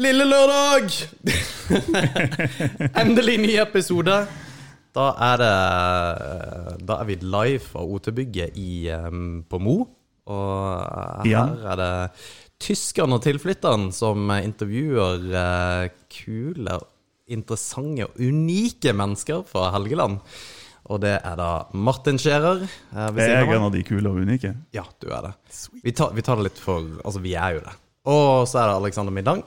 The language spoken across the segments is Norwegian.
Lille lørdag! Endelig ny episode. Da er det Da er vi live fra OT-bygget um, på Mo. Og Igjen. her er det tyskeren og tilflytteren som intervjuer eh, kule, interessante og unike mennesker fra Helgeland. Og det er da Martin Scherer. eh, Er jeg en av de kule og unike? Ja, du er det. Vi tar, vi tar det litt for Altså, vi er jo det. Og så er det Alexander Middang.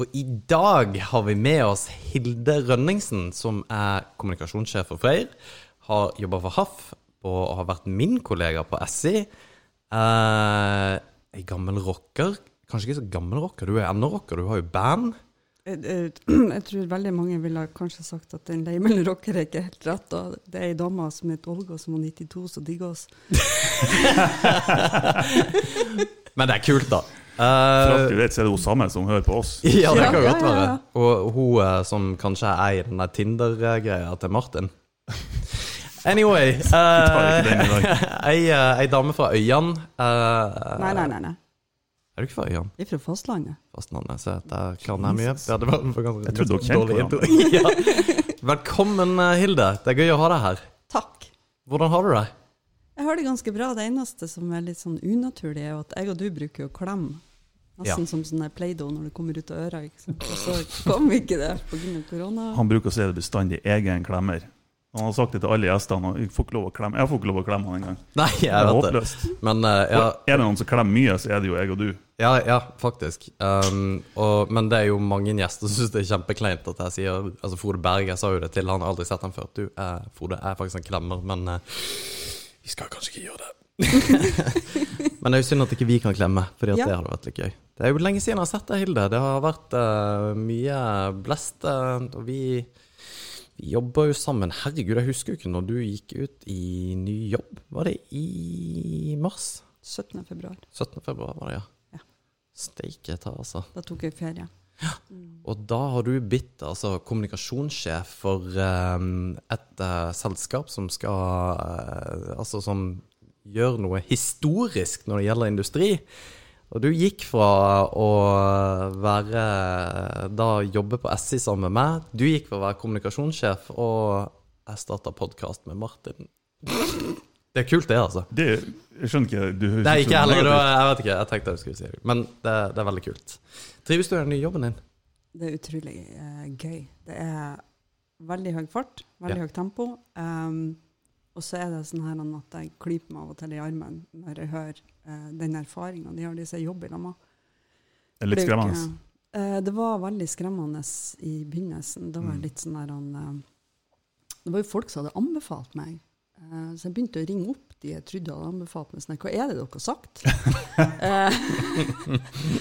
Og i dag har vi med oss Hilde Rønningsen, som er kommunikasjonssjef for Freyr. Har jobba for HAF og har vært min kollega på SI. Eh, Ei gammel rocker. Kanskje ikke så gammel rocker, du er ennå rocker, du har jo band. Jeg, jeg, jeg tror veldig mange ville kanskje sagt at en Leimen-rocker er ikke helt rett. Og det er ei dame som heter Olga, som var 92, som digger oss. Men det er kult, da. For Eh, du vet, så er det hun samme som hører på oss. Ja, det kan ja, godt ja, være. ja. Og hun eh, som kanskje er i den der Tinder-greia til Martin. Anyway eh, Ei, uh, dame fra Øyan. uh, Nei, nei, nei. nei. Er du ikke fra Øyan? Vi er fra fastlandet. Fastlandet, så der kan jeg mye. Ja, det var, det var ganske, Jeg trodde dere kjente intro. ja. Velkommen, eh, Hilde. Det er gøy å ha deg her. Takk. Hvordan har du det? Jeg har det ganske bra. Det eneste som er litt sånn unaturlig, er at jeg og du bruker jo klem. Nesten som sånn Play-Doh når det kommer ut av øra. ikke sant? Og så kom ikke det pga. korona. Han bruker å si det bestandig 'jeg er en klemmer'. Han har sagt det til alle gjestene. og Jeg får ikke lov å klemme Jeg får ikke lov å klemme han engang. Nei, Det jeg er vet det. håpløst. Men uh, ja, Er det noen som klemmer mye, så er det jo jeg og du. Ja, ja, faktisk. Um, og, men det er jo mange gjester som syns det er kjempekleint at jeg sier Altså Frode Berg, jeg sa jo det til han, har aldri sett han før. Du, uh, Frode er faktisk en klemmer, men uh, vi skal kanskje ikke gjøre det. men det er jo synd at ikke vi kan klemme, for Ja. det hadde vært litt gøy. Det er jo lenge siden jeg har sett deg, Hilde. Det har vært uh, mye blest, eh, og vi, vi jobber jo sammen. Herregud, jeg husker jo ikke når du gikk ut i ny jobb. Var det i mars? 17. februar. 17. februar var det, ja. Ja. Steike ta, altså. Da tok jeg ferie. Og da har du blitt altså, kommunikasjonssjef for um, et uh, selskap som skal uh, Altså som gjør noe historisk når det gjelder industri. Og du gikk fra å være Da jobbe på SI sammen med meg. Du gikk fra å være kommunikasjonssjef, og jeg starta podkast med Martin. Det er kult, det, altså. Det, jeg skjønner ikke du høres Det er ikke heller. det negativ. var- Jeg vet ikke, jeg tenkte jeg skulle si det. Men det, det er veldig kult. Trives du i den nye jobben din? Det er utrolig uh, gøy. Det er veldig høy fart, veldig Ja. høyt tempo. Um, og så er det sånn her at jeg klyper meg av og til i armen når jeg hører eh, den erfaringa de har, de som jobber sammen. Det er litt Det skremmende. eh, det var veldig skremmende i begynnelsen. Da var Mm. litt sånn der, han, eh, Det var jo folk som hadde anbefalt meg. Eh, så jeg begynte å ringe opp de jeg trodde hadde anbefalt meg. Sånn, Hva er det dere har sagt? eh,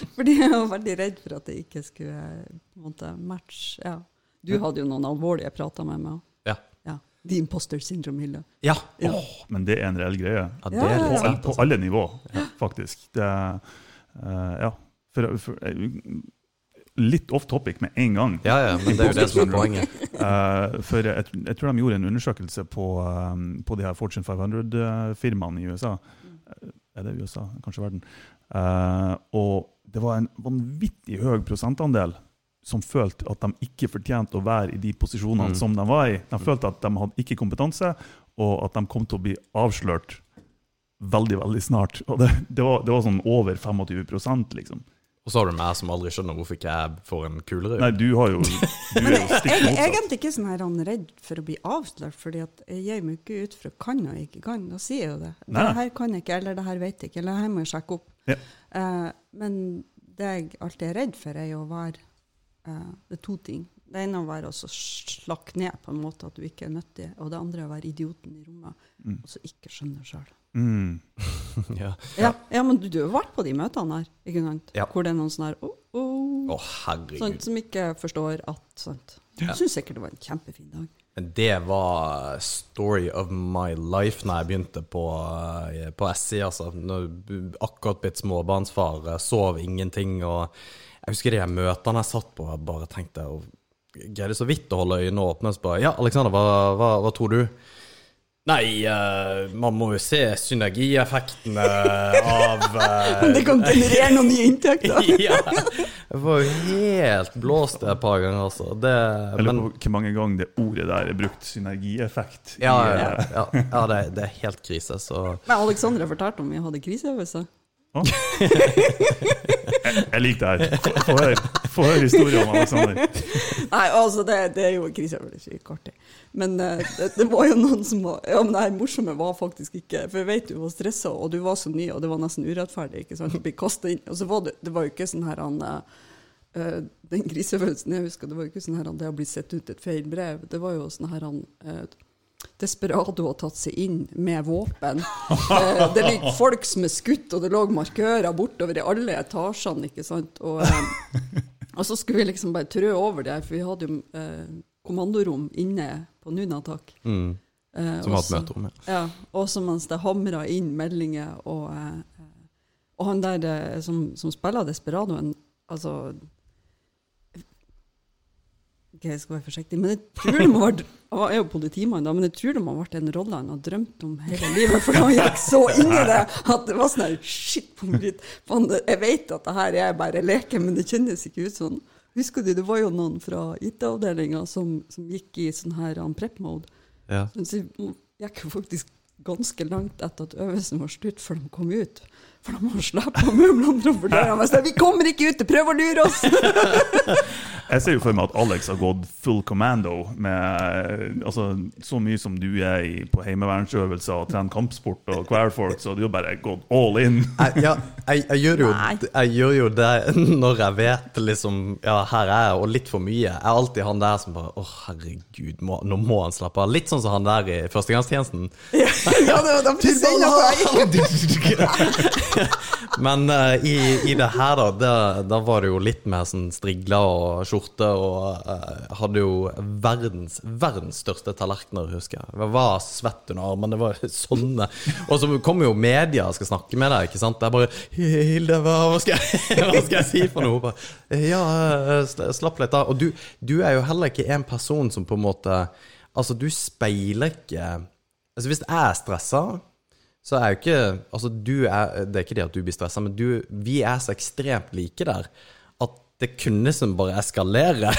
fordi jeg var veldig redd for at jeg ikke skulle eh, måte matche. Ja. Du hadde jo noen alvorlige prater med meg. The imposter syndrome, Hilde. Ja. Ja. Oh, men det er en reell greie. ja det er På, på alle nivå, faktisk. Det, eh, ja. For, for, eh, litt off topic med en gang. Ja, ja, men det er jo det som er poenget. Uh, for jeg, jeg tror de gjorde en undersøkelse på, um, på de her Fortune 500-firmaene i USA. Er det USA? Kanskje verden. Uh, og det var en vanvittig høy prosentandel som følte at de ikke fortjente å være i de posisjonene Mm. som de var i. De følte at de hadde ikke kompetanse, og at de kom til å bli avslørt veldig veldig snart. Og det, det, var, det var sånn over 25 liksom. Og så har du meg som aldri skjønner hvorfor ikke jeg får en kulere. Nei, du har jo du er jo stikk Jeg er egentlig ikke sånn her han redd for å bli avslørt, fordi at jeg gir meg ikke ut for å kan og ikke kan. Da sier jeg jo det. Nei. Det her kan jeg ikke, eller det her vet jeg ikke, eller det her må jeg sjekke opp. Ja. Uh, men det jeg alltid er redd for, er jo å være Det er to ting. Det ene er å være å så slakke ned på en måte at du ikke er nyttig, og det andre er å være idioten i rommet Mm. og så ikke skjønne sjøl. Mm. Ja. Ja, ja, men du, du har vært på de møtene her, ikke sant? Ja. Hvor det er noen sånn her oh, oh, oh, sånt, som ikke forstår at sånt. Ja. Jeg syns sikkert det var en kjempefin dag. Men det var story of my life når jeg begynte på, eh, på SI. Altså. Når, akkurat blitt småbarnsfar, eh, sov ingenting. Og jeg husker de møtene jeg satt på, jeg bare tenkte og greide så vidt å holde øynene åpne. Så bare, ja, Alexander, hva, hva, hva tror du? Nei, uh, man må jo se synergieffektene av eh, Det kan generere noen nye inntekter. ja. Jeg var jo helt blåst et par ganger, altså. Det, Eller men, hvor mange ganger det ordet der er brukt, synergieffekt. i, ja, ja, eh, ja, ja det, det er helt krise, så Men Alexandra fortalte om vi hadde kriseøvelse. Å. Jeg liker det her. Få høre få høre historien om Alexander. Nei, altså, det, det er jo kriseøvelse, ikke artig. Men eh, det, det var jo noen som var Ja, men det her morsomme var faktisk ikke For jeg vet du var stressa, og du var så ny, og det var nesten urettferdig. ikke sant? Du ble kastet inn. Og så var det, det var jo ikke sånn her han eh, eh, Den kriseøvelsen jeg husker, det var jo ikke sånn her han det har blitt sett ut et feil brev. Det var jo sånn her han eh, Desperado har tatt seg inn med våpen. Eh, det ligger folk som er skutt, og det lå markører bortover i alle etasjene. ikke sant? Og, eh, og så skulle vi liksom bare trø over det, for vi hadde jo eh, kommandorom inne på Nunatak. mm, Eh, Som hadde så- møterom, ja. Ja, også mens det hamra inn meldinger, og, eh, og han der eh, som, som spiller Desperadoen, altså Ok, jeg skal være forsiktig, men jeg tror det må vært Han er jo politimann, da, men jeg tror det må ha vært en rolle han har drømt om hele livet, for han gikk så inn i det at det var sånn her Shit. Jeg vet at det her er bare leken, men det kjennes ikke ut sånn. Husker du, det var jo noen fra IT-avdelinga som, som gikk i sånn her prep-mode. ja. Så så gikk jo faktisk ganske langt etter at øvelsen var slutt, før de kom ut. For de har slappa møblene framfor døra. Men så, vi kommer ikke ut! Prøv å lure oss! Jeg ser jo for meg at Alex har gått full commando med altså, så mye som du er i på heimevernsøvelser og trener kampsport og kvelerfolk, så du har bare gått all in. Jeg, ja, jeg, jeg, gjør jo, jeg gjør jo det når jeg vet liksom Ja, her er jeg, og litt for mye. Jeg er alltid han der som bare Å, herregud, må, nå må han slappe av. Litt sånn som han der i førstegangstjenesten. ja, det var de Men uh, i, i det her, da, da, var det jo litt mer sånn strigla og skjorte, og uh, hadde jo verdens, verdens største tallerkener, husker jeg. Jeg var svett under armene, det var sånne. Og så kommer jo media og skal snakke med deg, ikke sant. Det er bare Hilde, hva, skal jeg, hva skal jeg si for noe? Ja, eh, slapp litt av. Og du, du er jo heller ikke en person som på en måte Altså, du speiler ikke Altså, hvis jeg er stressa så er jo ikke Altså, du er Det er ikke det at du blir stressa, men du Vi er så ekstremt like der at det kunne som bare eskalere.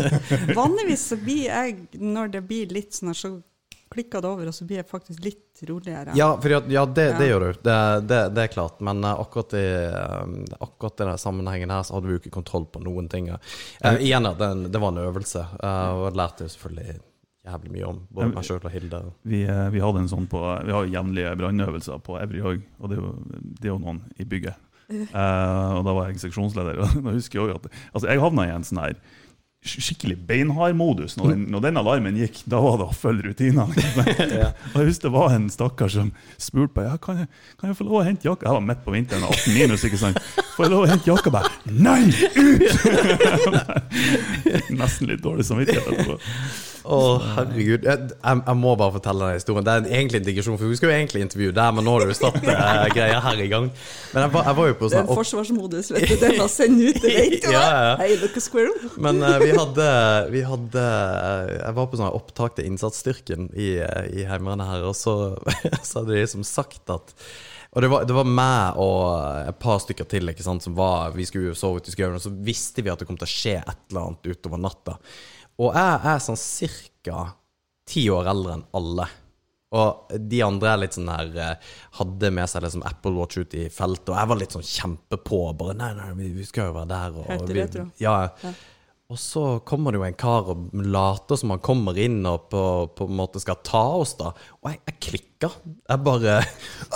Vanligvis så blir jeg, når det blir litt sånn her, så klikker det over, og så blir jeg faktisk litt roligere. ja, for ja, det, det Ja. gjør du. Det, det, det er klart. Men eh, akkurat i, eh, akkurat i den sammenhengen her så hadde vi jo ikke kontroll på noen ting. Uh, igjen, det, var en øvelse, og jeg lærte jo selvfølgelig jævlig mye om både meg sjøl og Hilde. Vi, eh, vi hadde en sånn på, vi har jevnlige brannøvelser på Evry òg, og det er, jo, det er jo noen i bygget. Uh, og da var jeg seksjonsleder. og da husker Jeg også at Altså jeg havna i en sånn her skikkelig beinhard modus. Når den, når den alarmen gikk, da var det å følge rutinene. Og jeg husker det var en stakkar som spurte meg ja, kan jeg, kan jeg få lov å hente jakka. Jeg var midt på vinteren, 18 minus. ikke sant? Får jeg lov å hente jakka? Bare nei, ut! Nesten litt dårlig samvittighet etterpå. Å, herregud. Jeg, jeg, jeg må bare fortelle den historien. Det er en- egentlig en digresjon, for vi skal jo egentlig intervjue deg, men nå har du satt uh, greia her i gang. Men jeg var, jeg var jo på sånn Det er sånn forsvarsmodus, vet du. Den har sendt ut, det vet du. Ja, ja, ja. Hei, dere a squirrel. Men uh, vi hadde, vi hadde Jeg var på sånn opptak til innsatsstyrken i, eh, i Heimevernet her, og så, så hadde de liksom sagt at Og det var, det var meg og et par stykker til ikke sant, som var Vi skulle jo sove ute i skauen, og så visste vi at det kom til å skje et eller annet utover natta. Og jeg er sånn cirka ti år eldre enn alle. Og de andre er litt sånn her eh, hadde med seg liksom Apple Watch ut i feltet, og jeg var litt sånn kjempepå. Bare nei, nei, vi, skal jo være der. Og, vi, retro. ja, Ja. Og så kommer det jo en kar og later som han kommer inn og på, på en måte skal ta oss, da. Og jeg, jeg klikka. Jeg bare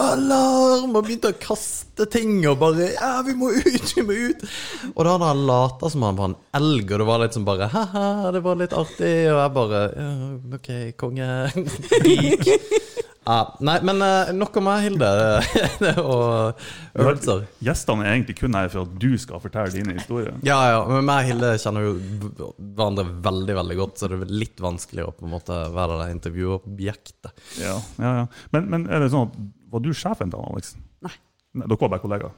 Alarm! Og begynte å kaste ting og bare Ja, vi må ut, vi må ut! Og da hadde han lata som han var en elg, og det var litt som bare Ha-ha, det var litt artig. Og jeg bare ja, OK, konge. Ja, nei, men uh, nok om meg, Hilde. og øvelser. Gjestene er egentlig kun her for at du skal fortelle dine historier. Ja, ja, men meg og Hilde kjenner jo hverandre veldig veldig godt, så det er litt vanskelig å på en måte være det intervjuobjektet. Ja, ja, ja. Men, men er det sånn at var du sjefen til Alex? Nei. Nei, Dere var bare kollegaer?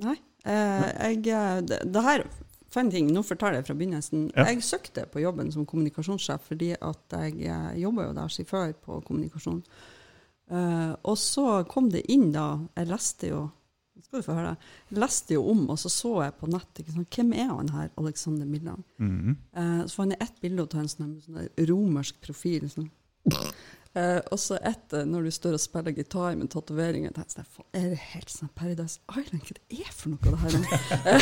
Nei. Eh, jeg, eh, det, det her for ting, Nå forteller jeg fra begynnelsen. Ja. Jeg søkte på jobben som kommunikasjonssjef fordi at jeg jobber jobba jo der siden før på kommunikasjon. Eh, og så kom det inn, da. Jeg leste jo skal du få høre. Jeg leste jo om, og så så jeg på nett ikke sant? hvem er han her, Alexander Milland. -hmm. uh, så fant jeg ett bilde av en sånn, sånn romersk profil. Sånn. Uh, og så ett eh, når du står og spiller gitar med tatoveringer. jeg, Er det helt sånn Paradise Island? Hva det er for noe, det her?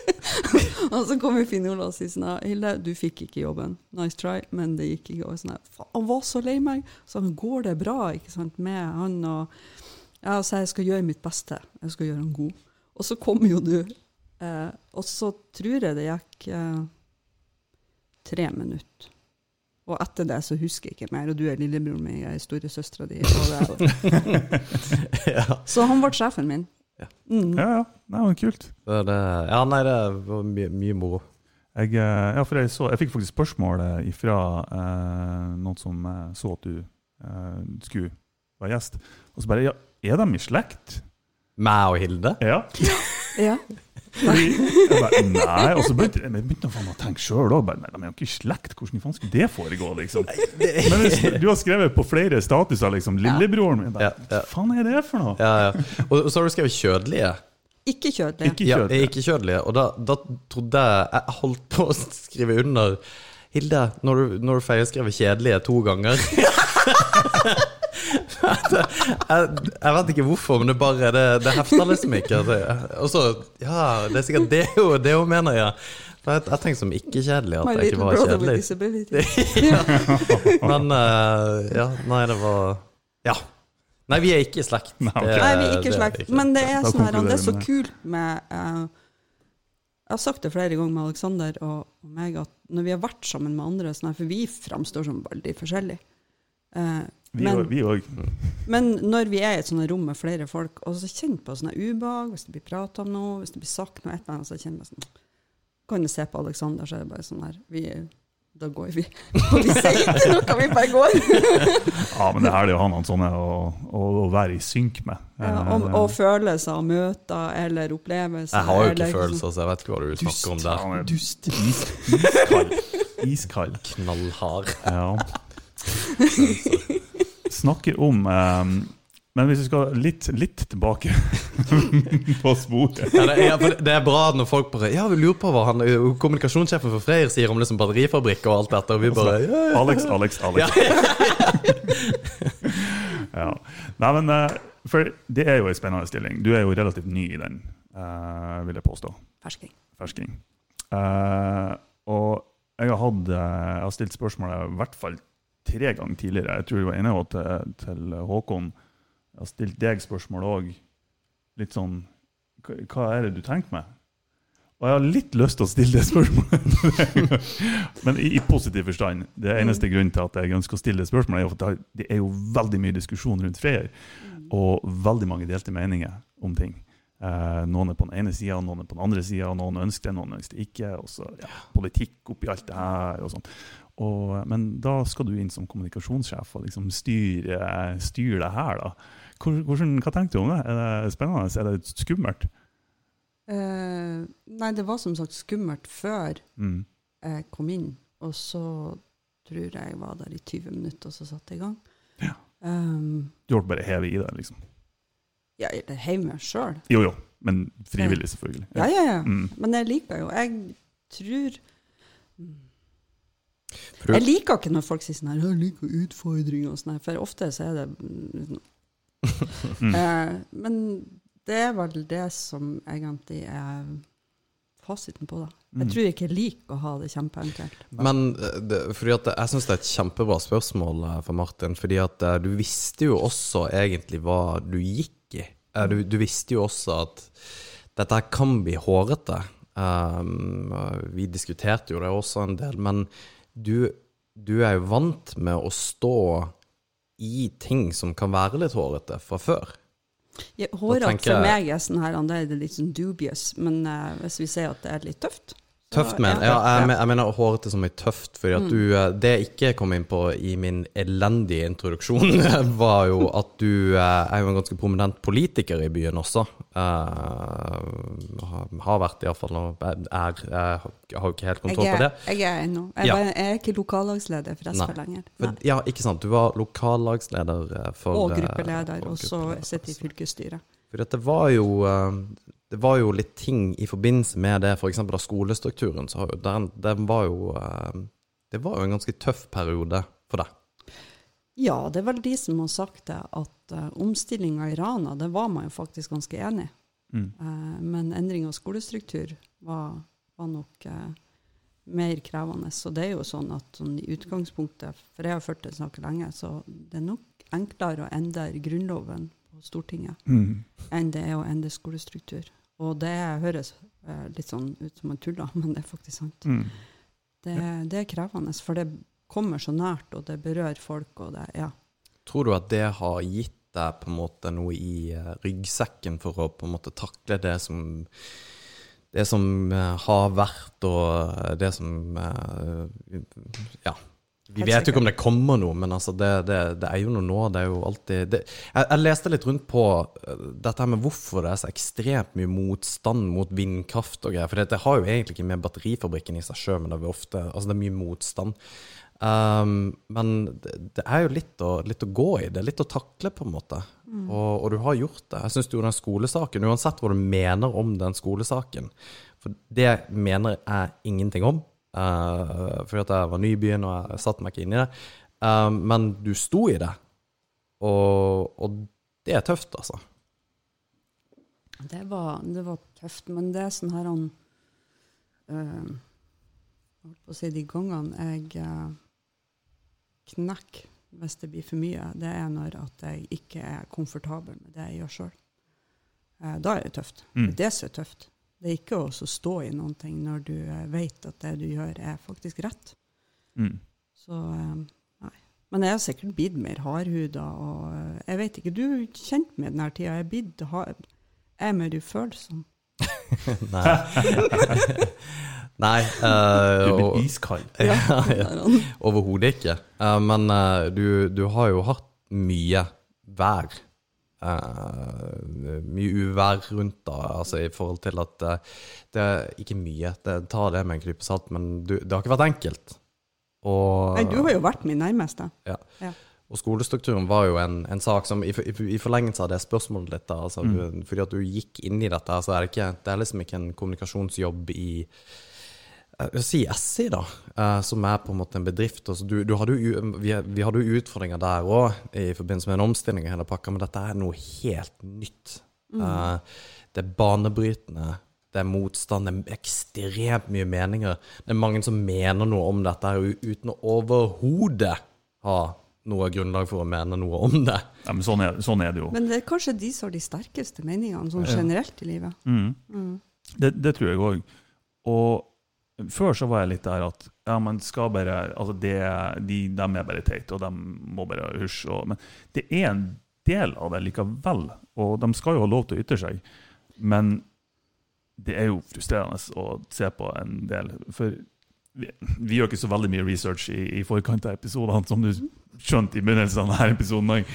og så kommer Finn Ola og sier sånn Hilde, du fikk ikke jobben. Nice try, men det gikk ikke. Og sånn, han var så lei meg. Så han går det bra ikke sant, med han og Ja, så jeg skal gjøre mitt beste. Jeg skal gjøre han god. Og så kom jo du. Eh, og så tror jeg det gikk eh, tre minutter. Og etter det så husker jeg ikke mer. Og du er lillebroren min, jeg er storesøstera di. ja. Så han ble sjefen min. Ja. Mm. Ja, ja. Det var kult. Det, det, ja, nei, det var mye, mye moro. Jeg, eh, ja, for jeg, så, jeg fikk faktisk spørsmål fra eh, noen som eh, så at du eh, skulle være gjest. Og så bare Ja, er de i slekt? Meg og Hilde? Ja. Ja. Fordi, jeg bare, nei, og så begynte jeg begynte å tenke sjøl òg. De er jo ikke i slekt, hvordan faen skulle det foregå? liksom? Men du har skrevet på flere statuser liksom, 'lillebroren min'. Bare, Ja, ja. Hva faen er det for noe? Ja, ja. Og så har du skrevet kjødelige. Ikke kjødelige. Ikke Ja, ikke kjødelige. Og da, da trodde jeg Jeg holdt på å skrive under Hilde, når du, når du feilskrevet kjedelige to ganger jeg, jeg vet ikke hvorfor, men det bare Det, det hefter liksom ikke. Altså, Og så Ja, det er sikkert det hun, det hun mener, ja. Jeg, jeg tenkte som ikke-kjedelig at jeg ikke var kjedelig. ja. Men uh, ja, nei, det var Ja. Nei, vi er ikke i slekt. Nei, Nei, vi er ikke ikke slekt. Men det er, sånn her, det er så kult med uh, Jeg har sagt det flere ganger med Aleksander og, og meg, at når vi har vært sammen med andre, sånn her, for vi framstår som veldig forskjellige. Eh, Vi men, òg. Vi men når vi er i et sånt rom med flere folk, og så kjenner på sånne ubehag, hvis det blir prata om noe, hvis det blir sagt noe, et eller annet, så kjenner jeg sånn Kan jeg se på Aleksander, så er det bare sånn her vi, Da går vi. Og vi sier ikke noe, vi bare går. Ja, men det er herlig å ha noen sånne å, å, å være i synk med. Ja, og, og følelser og møter eller opplevelser. Jeg har jo ikke følelser, så jeg vet ikke hva du snakker om der. Er dust. Is, iskald. Iskald. Knallhard. Ja. Snakker om um, Men hvis vi skal litt, litt tilbake på sporet Ja, det, det er bra når folk bare Ja, vi lurer på hva han, kommunikasjonssjefen for Freyr sier om liksom batterifabrikk og alt dette, og vi bare ja, ja. Alex, Alex, Alex. ja. Nei, men eh, For det er jo en spennende stilling. Du er jo relativt ny i den, eh, vil jeg påstå. Fersking. Fersking. Uh, og jeg har, hatt, jeg har stilt spørsmålet i hvert fall tre ganger tidligere. Jeg tror jeg var enig til, til Håkon. Jeg har stilt deg spørsmål òg. Litt sånn hva, er det du tenker med? Og jeg har litt lyst til å stille det spørsmålet, men i, i positiv forstand. Det eneste grunnen til at jeg ønsker å stille det spørsmålet, er at det er- det er jo veldig mye diskusjon rundt Freyr, og veldig mange delte meninger om ting. Eh, noen er på den ene sida, noen er på den andre sida, noen ønsker det, noen ønsker det ikke. Og så ja, politikk oppi alt det her og sånn. Og, men da skal du inn som kommunikasjonssjef og liksom styre, styre det her, da. Hvordan, hva tenkte du om det? Er det spennende? Er det skummelt? Uh, nei, det var som sagt skummelt før Mm. jeg kom inn, og så tror jeg jeg var der i 20 minutter, og så satte jeg i gang. Ja. Um, Du ble bare hevet i det, liksom? ja, det heiv meg sjøl. Jo, jo. Men frivillig, selvfølgelig. Ja, ja, ja. Mm. Men jeg liker jo Jeg tror For Jeg liker ikke når folk sier sånn her 'Jeg liker utfordringer' og sånn, her, for ofte så er det mm, Mm. eh, Men det er vel det som egentlig er fasiten på det. Jeg tror jeg ikke jeg liker å ha det kjempeenkelt. men eh, det, fordi at jeg syns det er et kjempebra spørsmål eh, for Martin. Fordi at du visste jo også egentlig hva du gikk i. Du, du visste jo også at dette her kan bli hårete. Um, vi diskuterte jo det også en del, men du, du er jo vant med å stå i ting som kan være litt hårete fra før. Ja, Hårete for meg er sånn her, det er litt sånn dubious, men uh, hvis vi sier at det er litt tøft, Tøft, men ja, jeg, jeg mener hårete som i tøft, fordi at du eh, Det jeg ikke kom inn på i min elendige introduksjon, var jo at du eh, er jo en ganske prominent politiker i byen også. Uh, har- vært iallfall, og er Jeg har jo ikke helt kontroll på er, det. jeg er ennå. Jeg, jeg er ikke lokallagsleder for SV lenger. For, ja, ikke sant. Du var lokallagsleder for Og gruppeleder, og så sitter i fylkesstyret. For det var jo Det var jo litt ting i forbindelse med det, f.eks. av skolestrukturen. Så den, den var jo eh, Det var jo en ganske tøff periode for deg. Ja, det er vel de som har sagt det, at uh, omstillinga i Rana, det var man jo faktisk ganske enig i. Mm. Uh, men endring av skolestruktur var, var nok uh, mer krevende. Så det er jo sånn at sånn i utgangspunktet, for jeg har ført det snakket lenge, så det er nok enklere å endre Grunnloven på Stortinget Mm. enn det er å endre skolestruktur. Og det høres eh, litt sånn ut som man tuller, men det er faktisk sant. Mm. Det, det er krevende, for det kommer så nært, og det berører folk, og det Ja. Tror du at det har gitt deg på en måte noe i eh, ryggsekken for å på en måte takle det som det som eh, har vært, og det som Ja. Vi vet jo ikke om det kommer noe, men altså det, det, det er jo noe nå. Det er jo alltid det, jeg, jeg leste litt rundt på eh, dette her med hvorfor det er så ekstremt mye motstand mot vindkraft og greier. For det har jo egentlig ikke med batterifabrikken i seg sjøl, men det er, ofte, altså det er mye motstand. Um, men det, er jo litt å, litt å gå i. Det er litt å takle, på en måte. Og, og du har gjort det. Jeg syns jo den skolesaken, uansett hva du mener om den skolesaken For det mener jeg ingenting om. Uh, fordi at jeg var ny i byen, og jeg satte meg ikke inn i det. Uh, men du sto i det. Og, og det er tøft, altså. Det var, det var tøft, men det er sånn her han uh, Jeg holdt på å si de gangene jeg uh, knekker hvis det blir for mye, det er når at jeg ikke er komfortabel med det jeg gjør sjøl. da er det tøft. Mm. Det er det som er tøft. Det er ikke å stå i noen ting når du uh, vet at det du gjør, er faktisk rett. Mm. Så eh, nei. Men jeg har sikkert blitt mer hardhuda, og eh, jeg vet ikke Du er kjent med denne tida. Jeg er blitt har- jeg er mer ufølsom. Nei. Nei. uh, Du blir iskald. Ja, ja. Ja. Overhodet ikke. Uh, men uh, du, du har jo hatt mye vær. Eh, mye uvær rundt da, altså i forhold til at eh, det er ikke mye. Det, ta det med en klype salt, men du, det har ikke vært enkelt. Og, Nei, du har jo vært min nærmeste. Ja, og skolestrukturen var jo en, en sak som i, i, i forlengelse av det spørsmålet ditt, altså, Mm. du, fordi at du gikk inn i dette, så er det, ikke, det er liksom ikke en kommunikasjonsjobb i si SI, da, eh, som er på en måte en bedrift. Altså, du, du hadde jo, vi, vi hadde jo utfordringer der òg, i forbindelse med en omstilling av hele pakka, men dette er noe helt nytt. Mm. det er banebrytende, det er motstand, det er ekstremt mye meninger. Det er mange som mener noe om dette her, uten å overhodet ha noe grunnlag for å mene noe om det. Ja, men sånn er, sånn er det jo. Men det er kanskje de som har de sterkeste meningene, sånn generelt i livet. Mm. Mm. Det, det tror jeg òg. Og før så var jeg litt der at ja, men skal bare Altså, det, de, de er bare teite, og de må bare hysje. Men det er en del av det likevel, og de skal jo ha lov til å ytre seg. Men det er jo frustrerende å se på en del. For vi, vi gjør ikke så veldig mye research i, i forkant av episodene, som du skjønte i begynnelsen av denne episoden òg.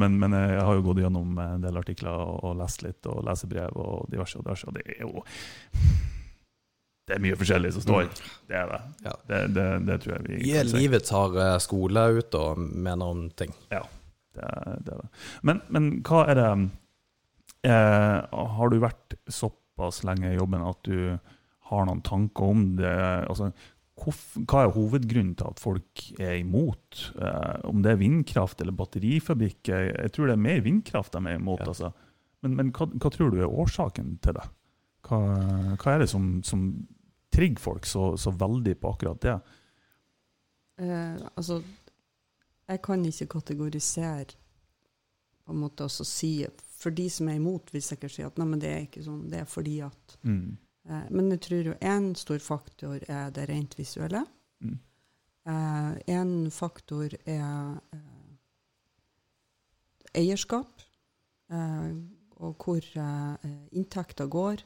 men, men jeg har jo gått gjennom en del artikler og, og lest litt, og lesebrev og diverse og diverse, og det er jo det er mye forskjellig som står. Det er det. Ja. Det, det, det tror jeg vi kan si. Livet tar skole ut og mener om ting. Det, er- det er det. Men, men hva er det eh, Har du vært såpass lenge i jobben at du har noen tanker om det? Altså, hva er hovedgrunnen til at folk er imot? Eh, om det er vindkraft eller batterifabrikk? Jeg, jeg tror det er mer vindkraft de er imot. Ja. Altså. Men, men hva, hva tror du er årsaken til det? Hva, hva er det som, som trigger folk så, så veldig på akkurat det? Eh, altså, jeg kan ikke kategorisere på en måte også si For de som er imot, vil sikkert si at nei, men det er ikke sånn, det er fordi at Mm. eh, Men jeg tror jo én stor faktor er det rent visuelle. Mm. En faktor er eh, eierskap, eh, og hvor eh, inntekter går.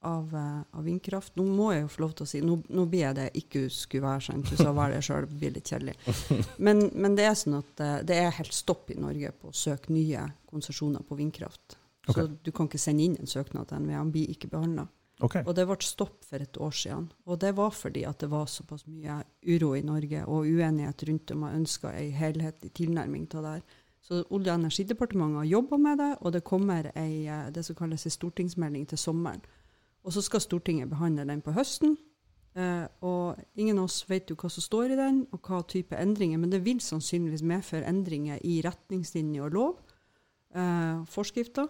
Av, eh, av vindkraft. Nå må jeg jo få lov til å si Nå, nå blir jeg det ikke skulle være sant, du sa det sjøl, det blir litt kjedelig. Men, men, det er sånn at eh, det er helt stopp i Norge på å søke nye konsesjoner på vindkraft. Så Ok. du kan ikke sende inn en søknad til NVE, han blir ikke behandla. Okay. Og det ble stopp for et år siden. Og det var fordi at det var såpass mye uro i Norge og uenighet rundt om man ønska ei helhetlig tilnærming til det her. Så Olje- og energidepartementet har jobba med det, og det kommer ei, eh, det som kalles en stortingsmelding til sommeren. Og så skal Stortinget behandle den på høsten. Eh, og ingen av oss vet jo hva som står i den, og hva type endringer, men det vil sannsynligvis medføre endringer i retningslinjer og lov, eh, forskrifter.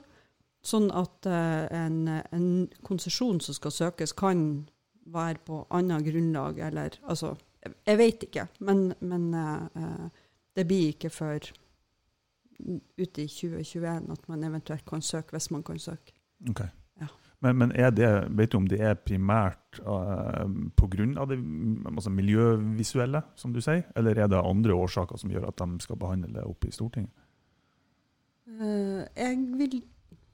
Sånn at eh, en, en konsesjon som skal søkes, kan være på annet grunnlag, eller altså Jeg, jeg vet ikke, men, men eh, eh, det blir ikke før ute i 2021 at man eventuelt kan søke, hvis man kan søke. Ok. Men, men det, vet du om det er primært uh, pga. det mm, altså miljøvisuelle, som du sier, eller er det andre årsaker som gjør at de skal behandle det oppe i Stortinget? Uh, jeg vil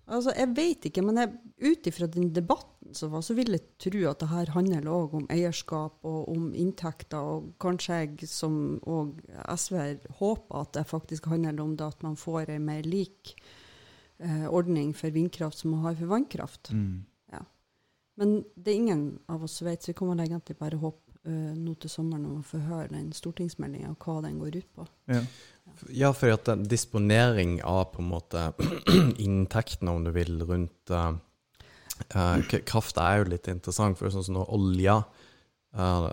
Altså, jeg vet ikke, men ut ifra den debatten som var, så vil jeg tro at det her handler òg om eierskap og om inntekter, og kanskje jeg som òg SV-er håper at det faktisk handler om det at man får en mer lik eh, ordning for vindkraft som man har for vannkraft. Mm. Men det er ingen av oss som vet, så vi kommer egentlig bare håpe eh, nå til sommeren om å få høre den stortingsmeldinga og hva den går ut på. Ja. Ja, fordi at disponering av på en måte inntektene, om du vil, rundt uh, kraft er jo litt interessant. For det er sånn som når olja, uh,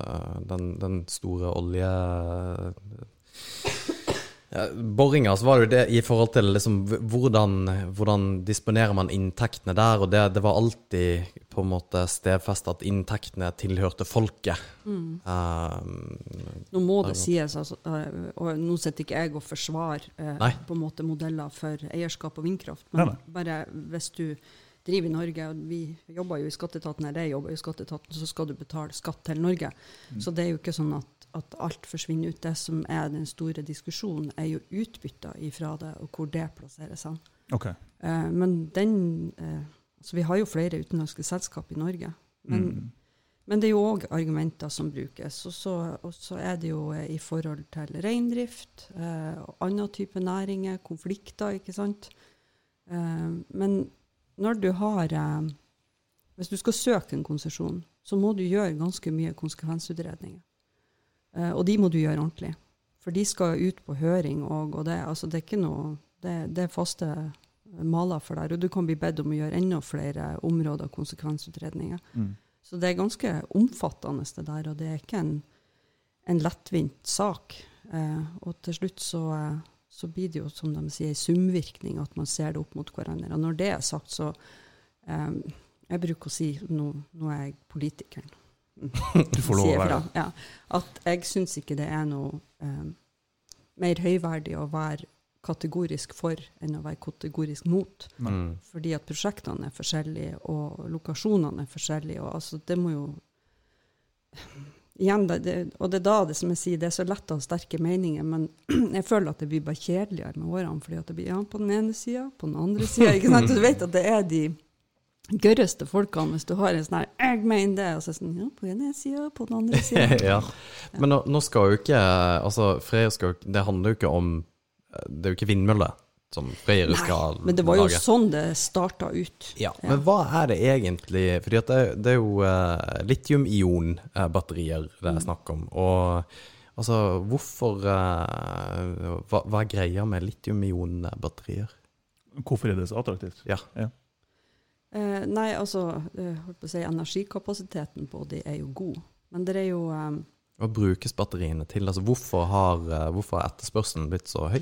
den, den store olje... Ja, Boringa, så var det jo det i forhold til liksom, hvordan, hvordan disponerer man inntektene der, og det, det var alltid på en måte stedfest at inntektene tilhørte folket. Eh, Nå må det sies, altså, eh, og nå sitter ikke jeg og forsvarer eh, på en måte modeller for eierskap og vindkraft, men nei. bare hvis du driver i Norge, og vi jobber jo i skatteetaten, eller jeg jobber jo i skatteetaten, så skal du betale skatt til Norge. Så det er jo ikke sånn at, at alt forsvinner ut. Det som er den store diskusjonen, er jo utbytta ifra det, og hvor det plasseres hen. Okay. Eh, men den eh, Altså, vi har jo flere utenlandske selskap i Norge. Men, Mm. men det er jo òg argumenter som brukes. Og så, og så er det jo eh, i forhold til reindrift eh, og andre typer næringer, konflikter, ikke sant. Eh, men når du har eh, Hvis du skal søke en konsesjon, så må du gjøre ganske mye konsekvensutredninger. Eh, og de må du gjøre ordentlig. For de skal ut på høring, og, og det, altså, det er ikke noe det, det er faste maler for deg, og du kan bli bedt om å gjøre enda flere områder konsekvensutredninger. Mm. Så det er ganske omfattende, det der, og det er ikke en, en lettvint sak. Eh, og til slutt så, eh, så blir det jo, som de sier, en sumvirkning, at man ser det opp mot hverandre. Og når det er sagt, så eh, Jeg bruker å si, nå, nå er jeg politikeren, Du får lov å være det. ja, at jeg syns ikke det er noe eh, mer høyverdig å være kategorisk for enn å være kategorisk mot. mm. Fordi at prosjektene er forskjellige, og lokasjonene er forskjellige. Og altså, det må jo Igjen, det, det, og det er da det som jeg sier, det er så lett å ha sterke meninger, men jeg føler at det blir bare kjedeligere med årene. fordi at det blir ja, på den ene sida, på den andre sida. Du vet at det er de gørreste folkene hvis du har en sånn her 'Jeg mener det', og så er sånn Ja, på den ene sida, på den andre sida. ja. Men nå, nå skal jo ikke Altså, Freyr skal jo Det handler jo ikke om Det er jo ikke vindmøller som Freyr skal lage. Men det var jo lage. sånn det starta ut. Ja, Men hva er det egentlig Fordi at det, det er jo uh, litium-ion-batterier det er snakk om. Og altså, hvorfor uh, hva, hva er greia med litium-ion-batterier? Hvorfor er det så attraktivt? Ja. Ja. Eh, nei, altså eh, holdt på å si, Energikapasiteten på de er jo god. Men det er jo eh, Hva brukes batteriene til? Altså, hvorfor har, eh, hvorfor har etterspørselen blitt så høy?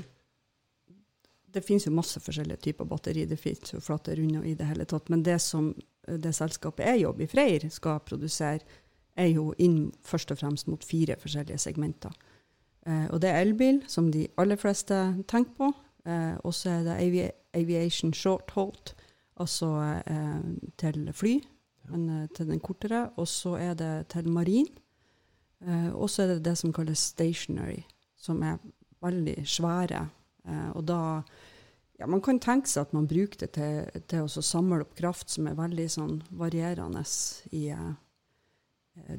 Det finnes jo masse forskjellige typer batteri. Det finnes jo flate runde i det hele tatt. Men det som eh, det selskapet jeg jobber i, Freyr, skal produsere, er jo inn først og fremst mot fire forskjellige segmenter. Eh, og det er elbil, som de aller fleste tenker på. Eh, og så er det avi aviation short hold, altså eh, til fly, men eh, til den kortere. Og så er det til marin. Eh, og så er det det som kalles stationary, som er veldig svære. Eh, og da ja, Man kan tenke seg at man bruker det til, til å samle opp kraft som er veldig sånn varierende i eh,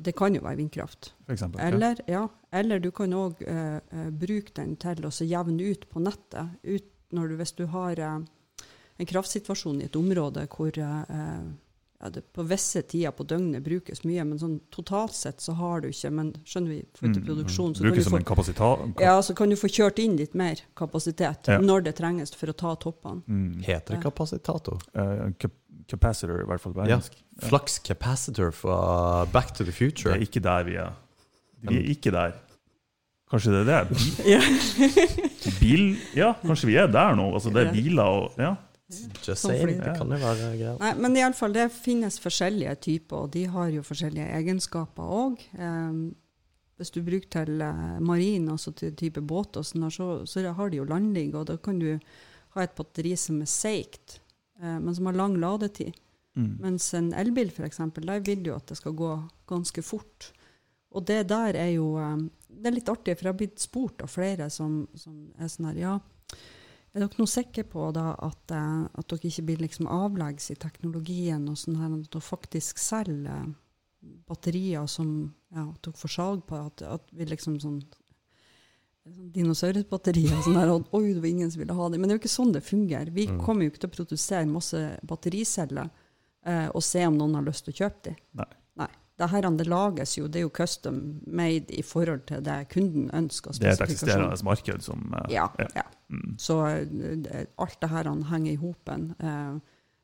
Det kan jo være vindkraft. For eksempel. Eller, ja, eller du kan òg eh, bruke den til å jevne ut på nettet. Ut når du, hvis du har en kraftsituasjon i et område hvor eh, ja, det på visse tider på døgnet brukes mye, men sånn totalt sett så har du ikke Men skjønner vi, for til Mm, produksjon, så kan, Brukes du som få, en kapasitet. ja, så kan du få kjørt inn litt mer kapasitet Ja. når det trenges for å ta toppene. Mm. Heter det kapasitator? Uh, cap- capacitor, i hvert fall på engelsk. Ja. Flux capacitor fra Back to the Future. Det er ikke der vi er. Vi er ikke der. Kanskje det er det? Bil, Ja. bil Ja, kanskje vi er der nå. Altså, det er biler og Ja. Just saying. Det kan jo være greier. Nei, men iallfall, det finnes forskjellige typer, og de har jo forskjellige egenskaper òg. Um, hvis du bruker til eh, marin, altså til type båt, og sånn, så, så har de jo landligg, og da kan du ha et batteri som er seigt, eh, men som har lang ladetid. Mm. Mens en elbil, f.eks., der vil du at det skal gå ganske fort. Og det der er jo um, Det er litt artig, for jeg har blitt spurt av flere som, som er sånn her Ja, er dere nå sikre på da at, eh, at dere ikke blir liksom avleggs i teknologien, og sånn her, at dere faktisk selger batterier som ja, at dere får salg på, at, at vi liksom sånn sånn Dinosaurbatterier og sånn her, og oi, det var ingen som ville ha det. Men det er jo ikke sånn det fungerer. Vi Mm. kommer jo ikke til å produsere masse battericeller eh, og se om noen har lyst til å kjøpe de. Nei. Det her det lages jo, det er jo custom made i forhold til det kunden ønsker. Det er et eksisterende marked som uh, Ja. ja. ja. Mm. Så uh, alt det her han henger i hopen. Uh,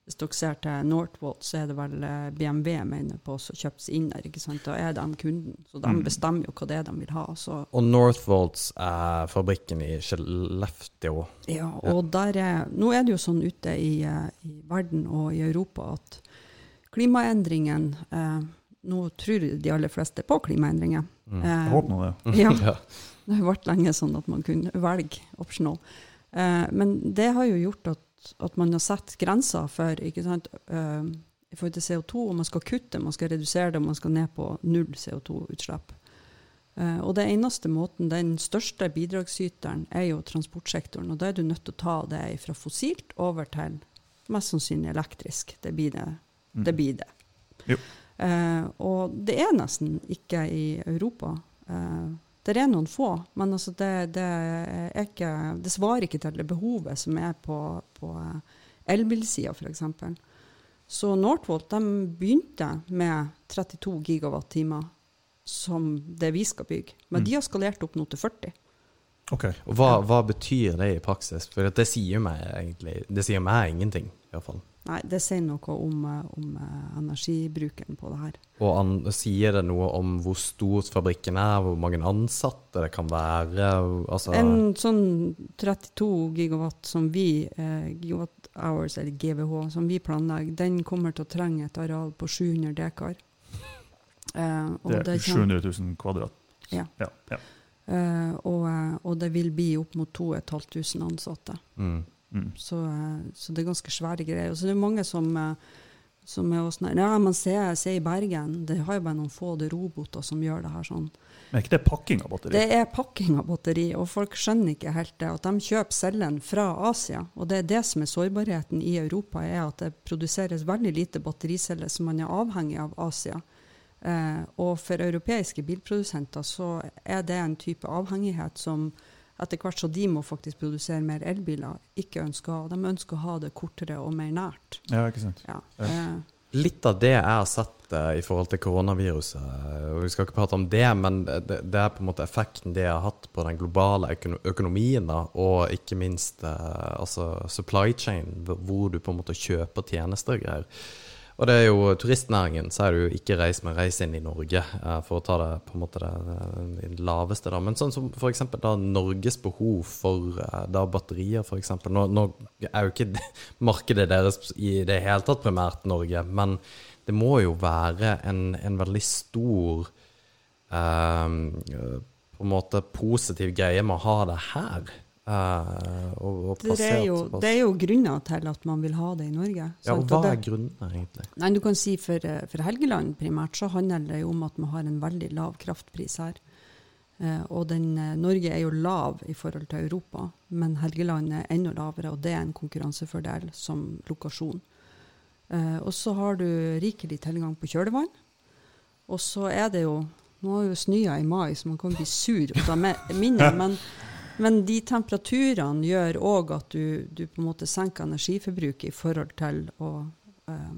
hvis dere ser til Northvolt, så er det vel BMW mener på som kjøpes inn der. ikke sant? Da er de kunden, så de Mm. bestemmer jo hva det er de vil ha. Så, Og Northvolts er fabrikken i Skellefteå. ja, og der er, Nå er det jo sånn ute i, i verden og i Europa at klimaendringen eh, Nå tror de aller fleste på klimaendringer. Mm. Eh, Jeg håper nå det. ja. Ja. Det har vært lenge sånn at man kunne velge optional. Eh, men det har jo gjort at, at man har satt grenser for ikke sant, eh, i forhold til CO2, og man skal kutte, man skal redusere det, og man skal ned på null CO2-utslipp. Eh, og det eneste måten, den største bidragsyteren, er jo transportsektoren. Og da er du nødt til å ta det fra fossilt over til mest sannsynlig elektrisk. Det blir det. Mm. det, blir det. Jo. Eh, og det er nesten ikke i Europa. Eh, det er noen få, men altså det, det, er ikke, det svarer ikke til det behovet som er på, på eh, elbilsida, f.eks. Så Northvolt begynte med 32 gigawatt-timer som det vi skal bygge. Men Mm. de har skalert opp nå til 40. OK. Og hva, hva betyr det i praksis? For det sier meg egentlig Det sier meg ingenting, i hvert fall. Nei, det sier noe om, eh, om eh, energibruken på det her. Og an, sier det noe om hvor stor fabrikken er, hvor mange ansatte det kan være? Altså, En sånn 32 gigawatt som vi, eh, gigawatt hours, eller GWH, som vi planlegger, den kommer til å trenge et areal på 700 dekar. Eh, og Det er det 700 000 kvadrat. Ja. ja, ja. eh, og, eh, og det vil bli opp mot 2500 ansatte. mm. Mm. Så, eh, så det er ganske svære greier. Og så det er mange som, eh, som er også, Ja, man ser, ser i Bergen, det har jo bare noen få roboter som gjør det her sånn. Men er ikke det pakking av batteri? Det er pakking av batteri, og folk skjønner ikke helt det. At de kjøper cellen fra Asia. Og det er det som er sårbarheten i Europa, er at det produseres veldig lite battericeller som man er avhengig av Asia. Eh, og for europeiske bilprodusenter så er det en type avhengighet som etter hvert så de må faktisk produsere mer elbiler, ikke ønsker å ha. De ønsker å ha det kortere og mer nært. Ja, ikke sant. Ja. Ja. Eh, Litt av det jeg har sett eh, i forhold til koronaviruset, eh, og vi skal ikke prate om det, men det, det er på en måte effekten det har hatt på den globale økono økonomien, da, og ikke minst eh, altså supply chain, hvor du på en måte kjøper tjenester og greier. Og det er jo turistnæringen, så er det jo ikke reis, men reis inn i Norge, eh, for å ta det på en måte det, det laveste, da. Men sånn som eksempel da Norges behov for eh, da batterier, eksempel. Nå, nå er jo ikke markedet deres i det hele tatt primært Norge, men det må jo være en, en veldig stor eh, på en måte positiv greie med å ha det her. Eh, og, og det, er jo, det er jo grunner til at man vil ha det i Norge. Ja, og hva er grunnene, egentlig? Nei, du kan si for, eh, for Helgeland primært så handler det jo om at man har en veldig lav kraftpris her. Uh, og den, Norge er jo lav i forhold til Europa, men Helgeland er enda lavere, og det er en konkurransefordel som lokasjon. Uh, og så har du rikelig tilgang på kjølevann. Og så er det jo Nå er jo snøa i mai, så man kan bli sur av minnet, men, men de temperaturene gjør òg at du, du på en måte senker energiforbruket i forhold til å eh,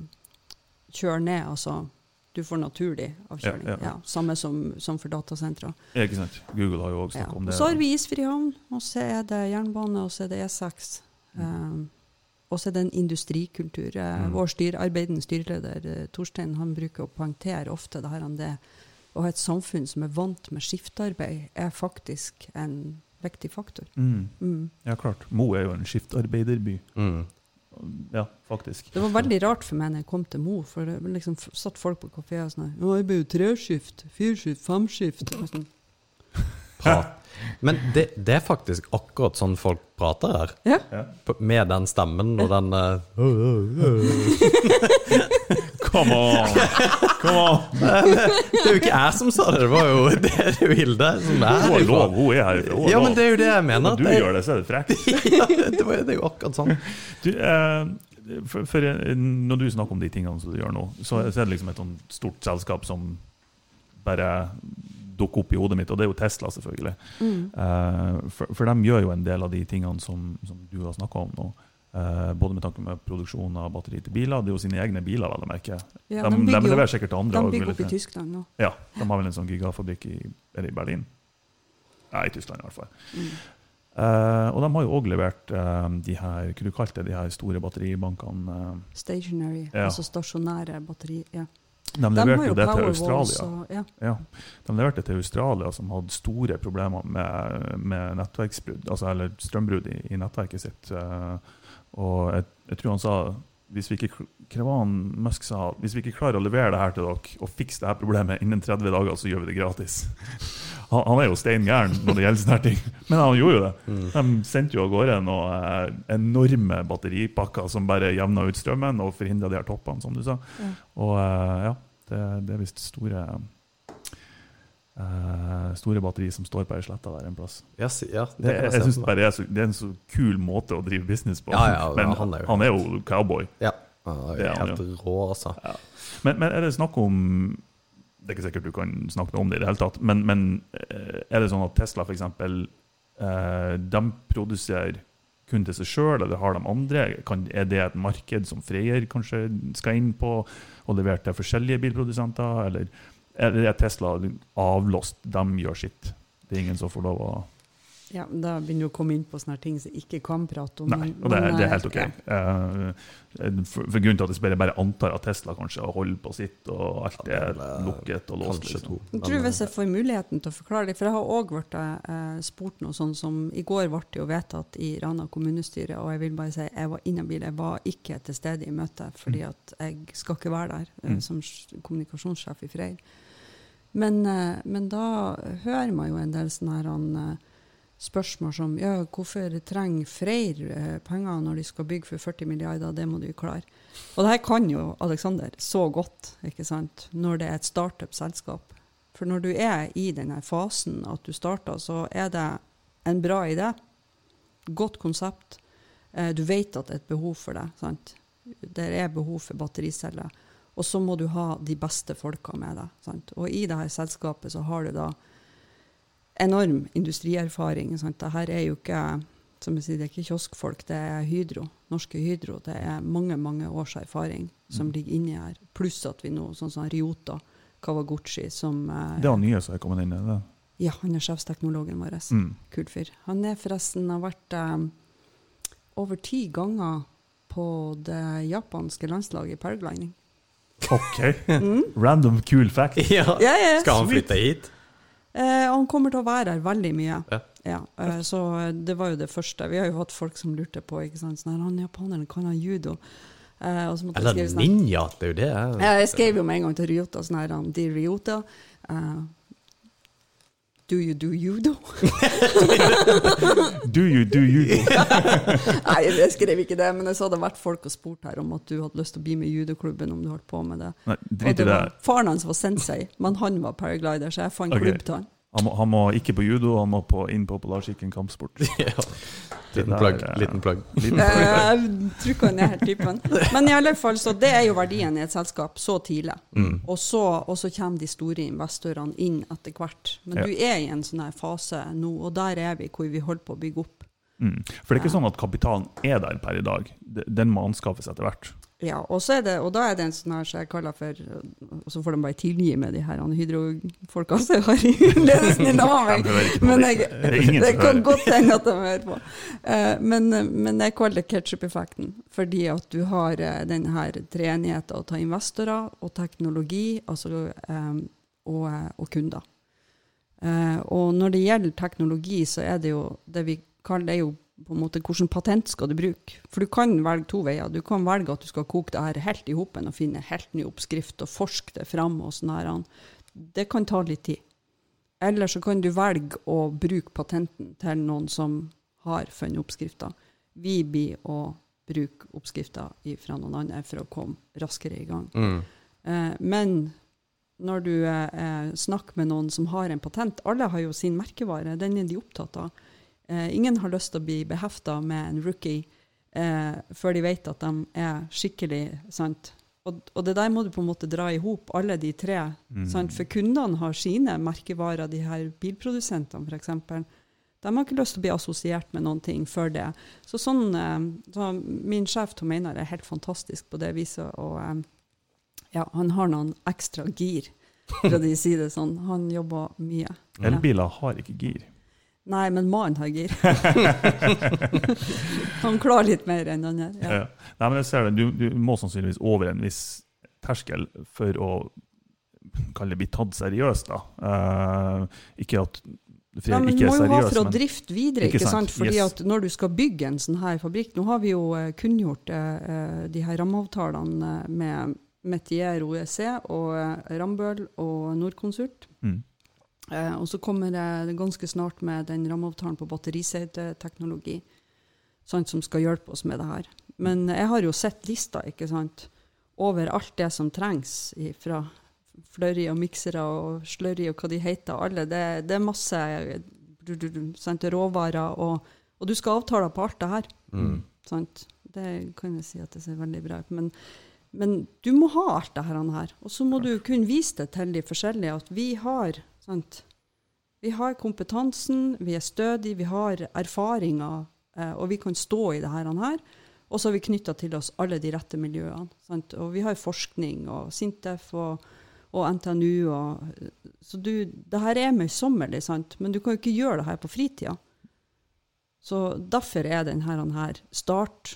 kjøre ned. Altså du får naturlig avkjøling. Ja, Ja, ja. samme som, som for datasentre. Ikke sant? Google har jo Ja. snakket om det. så har vi isfri havn, og så er det jernbane, og så er det E6. Um, og så er det en industrikultur. Eh, Mm. Vår styr, arbeidende styreleder Torstein han bruker å poengtere ofte det her om det. Å ha et samfunn som er vant med skiftarbeid, er faktisk en viktig faktor. Mm. Mm. Ja, klart. Mo er jo en skiftarbeiderby. Mm. Ja, faktisk. Det var veldig rart for meg når jeg kom til Mo, for det liksom satt folk på kafé og sånn Å, jeg blir jo treskift, fireskift, femskift. Og sånn. Prat. Men det, det er faktisk akkurat sånn folk prater her. Ja. Ja. Med den stemmen og den eh, Come on! Come on! Det er jo ikke jeg som sa det, det var jo, det er jo Hilde som er Hun har lov, hun er herfra. Hun har Ja, men det er jo det jeg mener. Når du det- gjør det, så er det frekt. ja, det, var, det er jo akkurat sånn. Du, eh, for, for når du snakker om de tingene som du gjør nå, så, så er det liksom et sånt stort selskap som bare dukker opp i hodet mitt, og det er jo Tesla, selvfølgelig. Mm. Eh, for, for de gjør jo en del av de tingene som, som du har snakka om nå. Eh, både med tanke med produksjon av batteri til biler. Det er jo sine egne biler, vel å merke. Ja, de, de de, bygger jo- leverer sikkert til andre. De bygger opp i Tyskland nå. Ja, de har vel en sånn gigafabrikk i, i Berlin? Nei, i Tyskland i hvert fall. Mm. Uh, og de har jo òg levert uh, de her hva du kalte det, de her store batteribankene. Stationary, Ja. altså stasjonære batteri. Ja. De leverte jo det til Australia. ja. Ja, De leverte til Australia, som hadde store problemer med, med nettverksbrudd, altså, eller strømbrudd i, i nettverket sitt. Eh, og jeg, jeg tror han sa hvis vi ikke, Musk sa hvis vi ikke klarer å levere det her til dere og fikse det her problemet innen 30 dager, så gjør vi det gratis. Han, han er jo stein gæren når det gjelder sånne ting, men han gjorde jo det. Mm. De sendte jo av gårde noen eh, enorme batteripakker som bare jevna ut strømmen og forhindra de her toppene, som du sa. Og eh, ja, det, det er visst store Uh, Store batteri som står på ei sletta der en plass. Ja, ja, det jeg jeg synes se bare det er, så, det er en så kul måte å drive business på. Ja, ja, Men han han er er, jo- jo cowboy. Ja. Han er jo helt rå, altså. Men, men er det snakk om Det er ikke sikkert du kan snakke noe om det i det hele tatt, men, men eh, er det sånn at Tesla f.eks. Eh, de produserer kun til seg sjøl, eller har de andre? Kan, er det et marked som Freyr kanskje skal inn på, og levere til forskjellige bilprodusenter? Eller er Tesla avlåst, de gjør sitt? Det er ingen som får lov å Ja, Da begynner du å komme inn på sånne ting som ikke kan prate om. Nei, og det, er- det er eh, helt OK. ja. Eh, for, for grunnen til at jeg bare, bare antar at Tesla kanskje holder på sitt, og alt er lukket og låst. Liksom. Jeg tror hvis jeg får muligheten til å forklare det, for jeg har òg blitt eh, spurt noe sånn som I går ble det jo vedtatt i Rana kommunestyre, og jeg vil bare si jeg var inhabil. Jeg var ikke til stede i møtet, fordi at jeg skal ikke være der eh, Mm. som kommunikasjonssjef i Freyr. Men, eh, men da hører man jo en del sånne her, han, eh, spørsmål som ja, hvorfor trenger Freyr eh, penger når de skal bygge for 40 milliarder, det må de klare. Og det her kan jo Alexander så godt, ikke sant, når det er et startup-selskap. For når du er i denne fasen at du starter, så er det en bra idé, godt konsept. Eh, Du vet at det er et behov for det. sant? Det er behov for battericeller. Og så må du ha de beste folka med deg. sant? Og i dette selskapet så har du da enorm industrierfaring. sant? Dette er jo ikke som jeg sier, det er ikke kioskfolk, det er Hydro. Norske Hydro. Det er mange mange års erfaring som Mm. ligger inni her. Pluss at vi nå, sånn som Ryota Kawaguchi, som Det Det han nye som er kommet inn i det. Ja, han er sjefsteknologen vår. Mm. Kul fyr. Han er forresten har vært eh, over ti ganger på det japanske landslaget i paragliding. OK. Mm. Random cool fact. Ja. Ja, ja. Skal han flytte hit? Eh, han kommer til å være her veldig mye. Ja. Ja, eh, så eh, det var jo det første. Vi har jo hatt folk som lurte på ikke sant? Sånn han japaneren kan ha judo. Eh, jeg Eller sånn ninja, det er jo det. Ja, jeg skrev jo med en gang til Ryota sånn her, um, Ryota, eh, do you do judo? Do you, do judo? Nei, jeg skrev ikke det, men jeg så det vært folk og spurt her om at du hadde lyst til å bli med i judoklubben om du holdt på med det. Nei, drit i det var, faren hans var sensei, men han var paraglider, så jeg fant okay. klubb til han. Han må, han må ikke på judo, han må på, inn på Polarsirkelen kampsport. ja. Liten plagg. eh, Liten plugg. Liten Eh. Jeg tror ikke han er helt typen. Men i alle fall, så det er jo verdien i et selskap så tidlig. Mm. Og så, og så kommer de store investorene inn etter hvert. Men Ja. du er i en sånn her fase nå, og der er vi hvor vi holder på å bygge opp. Mm. For det er ikke sånn at kapitalen er der per i dag. Den må anskaffes etter hvert. Ja, og, så det, og da er det en sånn her som jeg kaller for Og så får de bare tilgi med de her hydrofolka som jeg har i ledelsen i på Men jeg, Det kan godt hende at de hører på. Eh, Men, men jeg kaller det ketsjup-effekten. Fordi at du har eh, den her treenigheten å ta investorer og teknologi altså, eh, og, og kunder. Og når det gjelder teknologi, så er det jo det vi kaller det jo på en måte hvilken patent skal du bruke. For du kan velge to veier. Du kan velge at du skal koke det her helt i hopen og finne helt ny oppskrift og forske det fram. og sånn her. Det kan ta litt tid. Eller så kan du velge å bruke patenten til noen som har funnet oppskrifta. Vi blir å bruke oppskrifta fra noen andre for å komme raskere i gang. Mm. Eh, men når du eh, eh, snakker med noen som har en patent Alle har jo sin merkevare, den er de opptatt av. Eh, ingen har lyst til å bli behefta med en rookie eh, før de vet at de er skikkelig sant. Og, og det der må du på en måte dra i hop, alle de tre. Mm. Sant? For kundene har sine merkevarer, de her bilprodusentene f.eks. De har ikke lyst til å bli assosiert med noen ting før det. Så sånn, eh, så Min sjef Tom Einar er helt fantastisk på det viset. og ja, han har noen ekstra gir, for å si det sånn. Han jobber mye. Elbiler har ikke gir. Nei, men mannen har gir. han klarer litt mer enn han gjør. Ja. Ja. Nei, men jeg ser det. Du, du må sannsynligvis over en viss terskel for å kalle det bli tatt seriøst. da. Uh, ikke at Ja, men du må jo ha for å drifte videre, Ikke sant, sant? Fordi yes. at når du skal bygge en sånn her fabrikk Nå har vi jo eh, kunngjort eh, de her rammeavtalene med Metier OEC og Rambøll og Norconsult. mm. Eh, og så kommer det ganske snart med den rammeavtalen på batteriseteteknologi, sant, som skal hjelpe oss med det her. Men jeg har jo sett lista ikke sant, over alt det som trengs fra flurry og miksere og slurry og hva de heter. alle. Det, det er masse sant, råvarer, og, og du skal avtale på alt det her. Mm. Sant? Det kan jeg si at det ser veldig bra ut. Men, men du må ha alt det her. Og så må du kunne vise det til de forskjellige at vi har sant? Vi har kompetansen, vi er stødige, vi har erfaringer, eh, og vi kan stå i det her. Og så har vi knytta til oss alle de rette miljøene. Sant? Og vi har forskning og Sintef og, og NTNU. Og, så du, det her er møysommelig, sant? men du kan jo ikke gjøre det her på fritida. Så derfor er denne her start,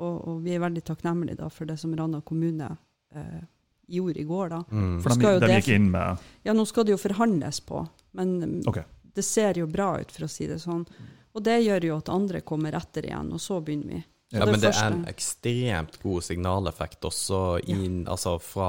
og, og vi er veldig takknemlige for det som Rana kommune eh, gjorde i går. da. Mm. For de, de gikk inn med Ja, nå skal det jo forhandles på, men okay. Det ser jo bra ut, for å si det sånn. Og det gjør jo at andre kommer etter igjen, og så begynner vi. Ja, men det er en ekstremt god signaleffekt også inn, altså fra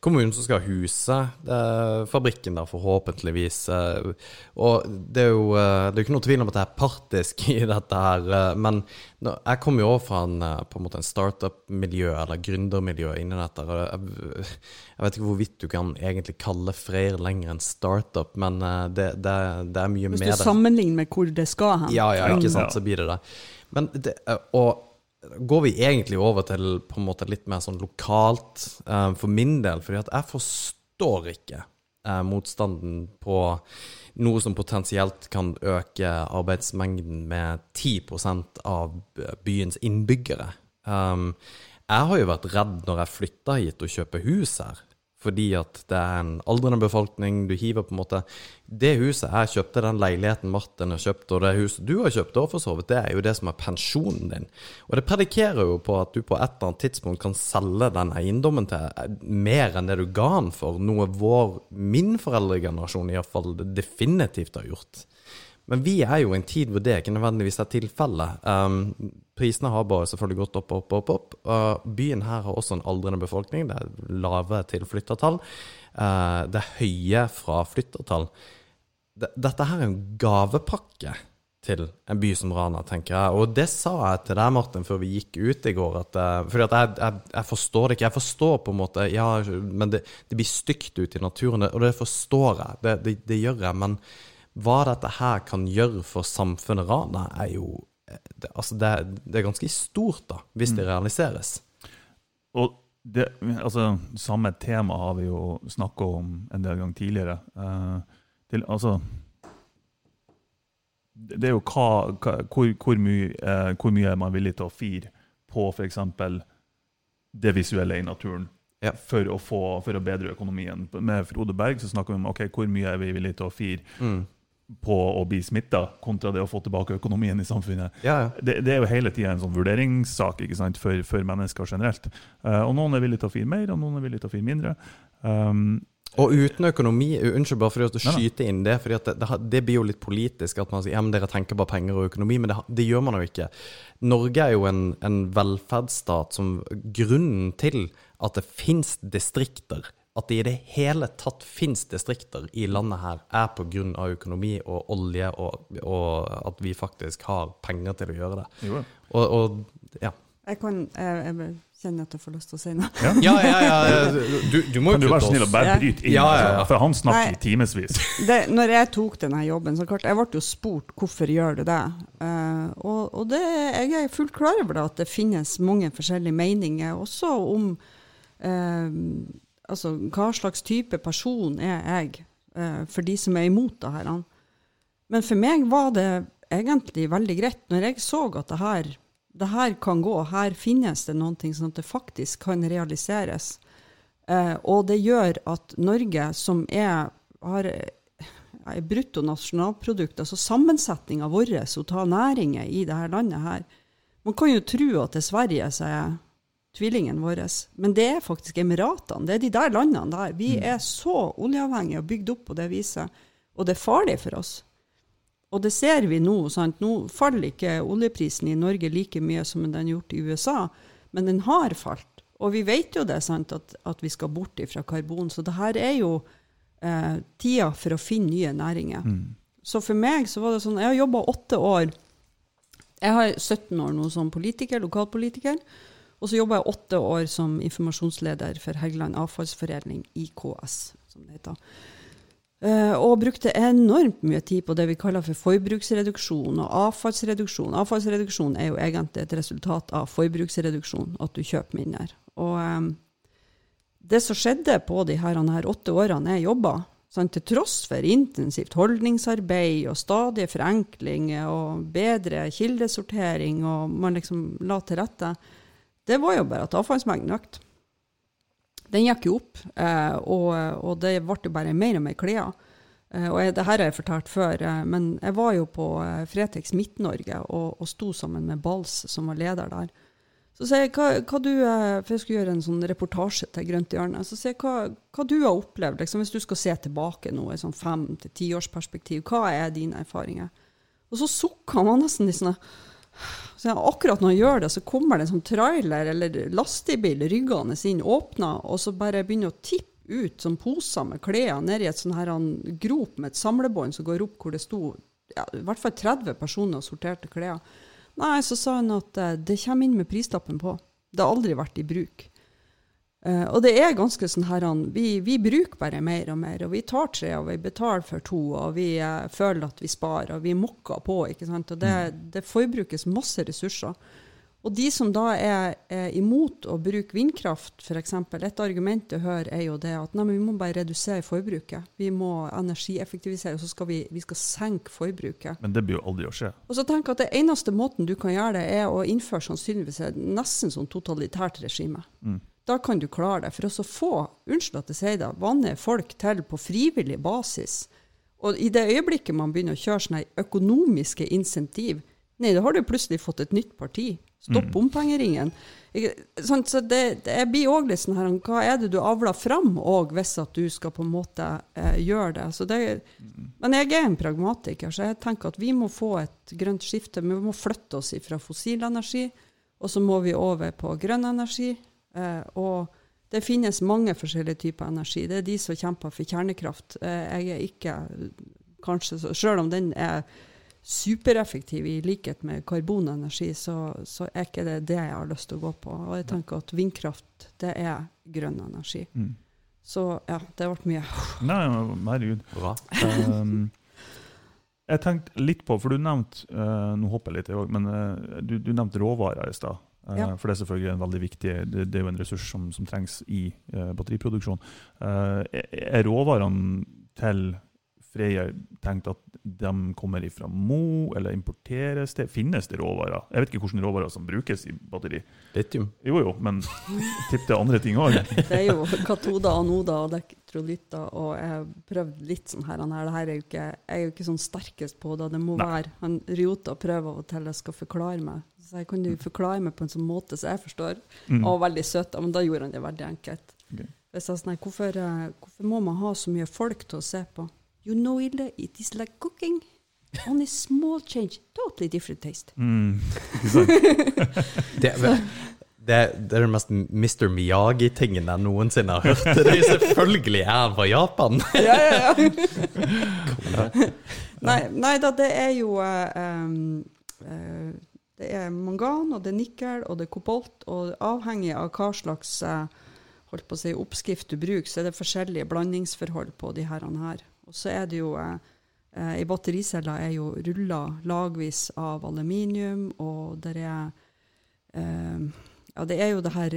kommunen som skal huse eh, fabrikken, da, forhåpentligvis. Eh, og det er jo eh, det er ikke noe tvil om at jeg er partisk i dette her, men jeg kommer jo fra en, på en måte en startup-miljø, eller gründermiljø inni dette. Jeg, jeg vet ikke hvorvidt du kan egentlig kalle Freyr lenger en startup, men det, det, det er mye Hvis du sammenligner med hvor det skal hen. Ja, ja, ikke sant, så blir det det. Men det, eh, og går vi egentlig over til på en måte litt mer sånn lokalt eh, for min del, fordi jeg forstår ikke eh, motstanden på noe som potensielt kan øke arbeidsmengden med 10% av byens innbyggere. Um, jeg har jo vært redd når jeg flytta hit og kjøper hus her. Fordi at det er en aldrende befolkning. Du hiver på en måte Det huset jeg kjøpte, den leiligheten Martin har kjøpt, og det huset du har kjøpt, for så vidt, det er jo det som er pensjonen din. Og det predikerer jo på at du på et eller annet tidspunkt kan selge den eiendommen til mer enn det du ga den for. Noe vår, min foreldregenerasjon iallfall, definitivt har gjort. Men vi er jo i en tid hvor det ikke nødvendigvis er tilfellet. Um, prisene har bare selvfølgelig gått opp, opp, opp. opp. Uh, byen her har også en aldrende befolkning. Det er lave tilflyttertall. Uh, det er høye fraflyttertall. Dette her er en gavepakke til en by som Rana, tenker jeg. Og det sa jeg til deg, Martin, før vi gikk ut i går. At, eh, fordi at jeg, jeg, jeg forstår det ikke. Jeg forstår på en måte Ja, men det, det blir stygt ute i naturen, og det forstår jeg. Det, det, det gjør jeg. Men hva dette her kan gjøre for samfunnet Rana, er jo det, altså det, det, er ganske stort, da, hvis det realiseres. Og det, altså, samme tema har vi jo snakka om en del ganger tidligere. Eh, til, altså det er jo hva, hva, hvor, hvor, mye, eh, hvor, mye, er man villig til å fire på f.eks. det visuelle i naturen ja. for, å få, for, å bedre økonomien. Med Frode Berg så snakker vi om ok, hvor mye er vi villige til å fire mm. På å bli smitta, kontra det å få tilbake økonomien i samfunnet. Ja, ja. Det, det, er jo hele tida en sånn vurderingssak ikke sant, for, for mennesker generelt. Uh, og Noen er villige til å fire mer, og noen er villige til å fire mindre. Um, og uten økonomi Unnskyld bare for å skyte inn det, for det, det, det, blir jo litt politisk at man sier ja, men dere tenker bare penger og økonomi, men det, det gjør man jo ikke. Norge er jo en, en velferdsstat som Grunnen til at det fins distrikter, at det i det hele tatt fins distrikter i landet her, er pga. økonomi og olje, og, og, at vi faktisk har penger til å gjøre det. Og, og ja. Jeg kan jeg, jeg kjenner at jeg får lyst til å si noe. Ja, ja, ja. ja. Du, du, må jo Kan du være snill og bare bryte inn, ja, ja, ja. for han snakker i timevis. Når jeg tok denne jobben, så klart, jeg ble jo spurt hvorfor gjør du det. Uh, og, og det, jeg er fullt klar over det, at det finnes mange forskjellige meninger, også om uh, altså, hva slags type person er jeg, eh, for de som er imot det her. Men for meg var det egentlig veldig greit. Når jeg så at det her det her kan gå, her finnes det noen ting sånn at det faktisk kan realiseres. Eh, og det gjør at Norge, som er, har er bruttonasjonalprodukt, altså sammensetninga vår å ta næringer i dette landet her Man kan jo tro at det er Sverige som er tvillingen vår, men det er faktisk Emiratene. Det er de der landene der. Vi mm. er så oljeavhengige og bygd opp på det viset, og det er farlig for oss. Og det ser vi nå. Sant? Nå faller ikke oljeprisen i Norge like mye som den har gjort i USA, men den har falt. Og vi vet jo det, sant, at, at vi skal bort fra karbon. Så det her er jo eh, tida for å finne nye næringer. Mm. Så for meg så var det sånn Jeg har jobba åtte år. Jeg har 17 år nå som politiker, lokalpolitiker. Og så jobba jeg åtte år som informasjonsleder for Helgeland avfallsforedling, IKS, som det heter. Uh, og brukte enormt mye tid på det vi kaller for forbruksreduksjon og avfallsreduksjon. Avfallsreduksjon er jo egentlig et resultat av forbruksreduksjon, at du kjøper mindre. Og um, det som skjedde på de her, her åtte årene jeg jobba, sånn, til tross for intensivt holdningsarbeid og stadige forenklinger og bedre kildesortering, og man liksom la til rette, det var jo bare at avfallsmengden økte den gikk jo opp, eh, og, det ble jo bare mer og mer klær. Eh, og jeg, det her har jeg fortalt før, eh, men jeg var jo på Fretex Midt-Norge og, og, sto sammen med Bals, som var leder der. Så sier jeg hva, hva du, for jeg skulle gjøre en sånn reportasje til Grønt hjørne. Så sier jeg hva, hva du har opplevd, liksom, hvis du skal se tilbake nå i sånn fem- til tiårsperspektiv. Hva er dine erfaringer? Og så sukka han nesten litt sånn så akkurat når han gjør det, så kommer det en sånn trailer eller lastebil ryggende inn, åpner, og så bare begynner å tippe ut som poser med klær ned i et sånn her grop med et samlebånd som går opp hvor det sto ja, i hvert fall 30 personer og sorterte klær. Nei, så sa han at eh, det kommer inn med prislappen på. Det har aldri vært i bruk. Uh, og det er ganske sånn her vi, vi, bruker bare mer og mer. Og vi tar tre, og vi betaler for to, og vi uh, føler at vi sparer, og vi mokker på. ikke sant? Og det, mm. det forbrukes masse ressurser. Og de som da er, er imot å bruke vindkraft, f.eks., et argument jeg hører, er jo det at nei, vi må bare redusere forbruket. Vi må energieffektivisere, og så skal vi, vi skal senke forbruket. Men det blir jo aldri å skje. Og så tenk at Det eneste måten du kan gjøre det, er å innføre sannsynligvis nesten sånn totalitært regime. Mm. Da kan du klare det. For å få unnskyld at jeg sier det, vannet folk til på frivillig basis. Og i det øyeblikket man begynner å kjøre sånne økonomiske insentiv, nei, da har du plutselig fått et nytt parti. Stopp mm. bompengeringen. Sånn, så det, det blir òg litt sånn her Hva er det du avler fram òg, hvis at du skal på en måte eh, gjøre det? det? Men jeg er en pragmatiker, så jeg tenker at vi må få et grønt skifte. Vi må flytte oss fra fossil energi, og så må vi over på grønn energi. Eh, og det finnes mange forskjellige typer energi. Det er de som kjemper for kjernekraft. Eh, jeg er ikke kanskje så, Selv om den er supereffektiv i likhet med karbonenergi, så, så er ikke det det jeg har lyst til å gå på. Og jeg tenker at vindkraft, det er grønn energi. Mm. Så ja, det ble mye. Nei, men herregud. Bra. Um, jeg tenkte litt på, for du nevnte uh, Nå hopper jeg litt, jeg òg, men uh, du, du nevnte råvarer i stad. Ja. For det er selvfølgelig en veldig viktig det, det er jo en ressurs som, som trengs i uh, batteriproduksjon. Uh, er- råvarene til Freyr tenkt at de kommer ifra Mo, eller importeres det? Finnes det råvarer? Jeg vet ikke hvilke råvarer som brukes i batteri. Litium. Jo jo, men tipp det er andre ting òg. Det er jo katoder, anoder og elektrolytter, og jeg har prøvd litt sånn her. her. Det er jo ikke, jeg er jo ikke sånn sterkest på det. Det må Nei. være Han Ryota prøver av og til jeg skal forklare meg. Så jeg kan jo forklare meg på en sånn måte så jeg forstår. Mm. Og veldig søt, men da gjorde han det veldig enkelt. Okay. Hvis jeg sånn, nei, hvorfor, eh, hvorfor må man ha så mye folk til å se på? You know, Ilde, it is like cooking. Only small change, totally different taste. Mm. Det, det, det er den mest Mr. Miyagi-tingen jeg noensinne har hørt. Det er selvfølgelig er han fra Japan. ja, ja, ja. nei, nei da, det er jo um, eh, Det er mangan, og det er nikkel, og det er kobolt, og avhengig av hva slags eh, holdt på å si, oppskrift du bruker, så er det forskjellige blandingsforhold på de her. Og så er det jo eh, eh, I battericeller er jo rulla lagvis av aluminium, og det er eh, Ja, det er jo det her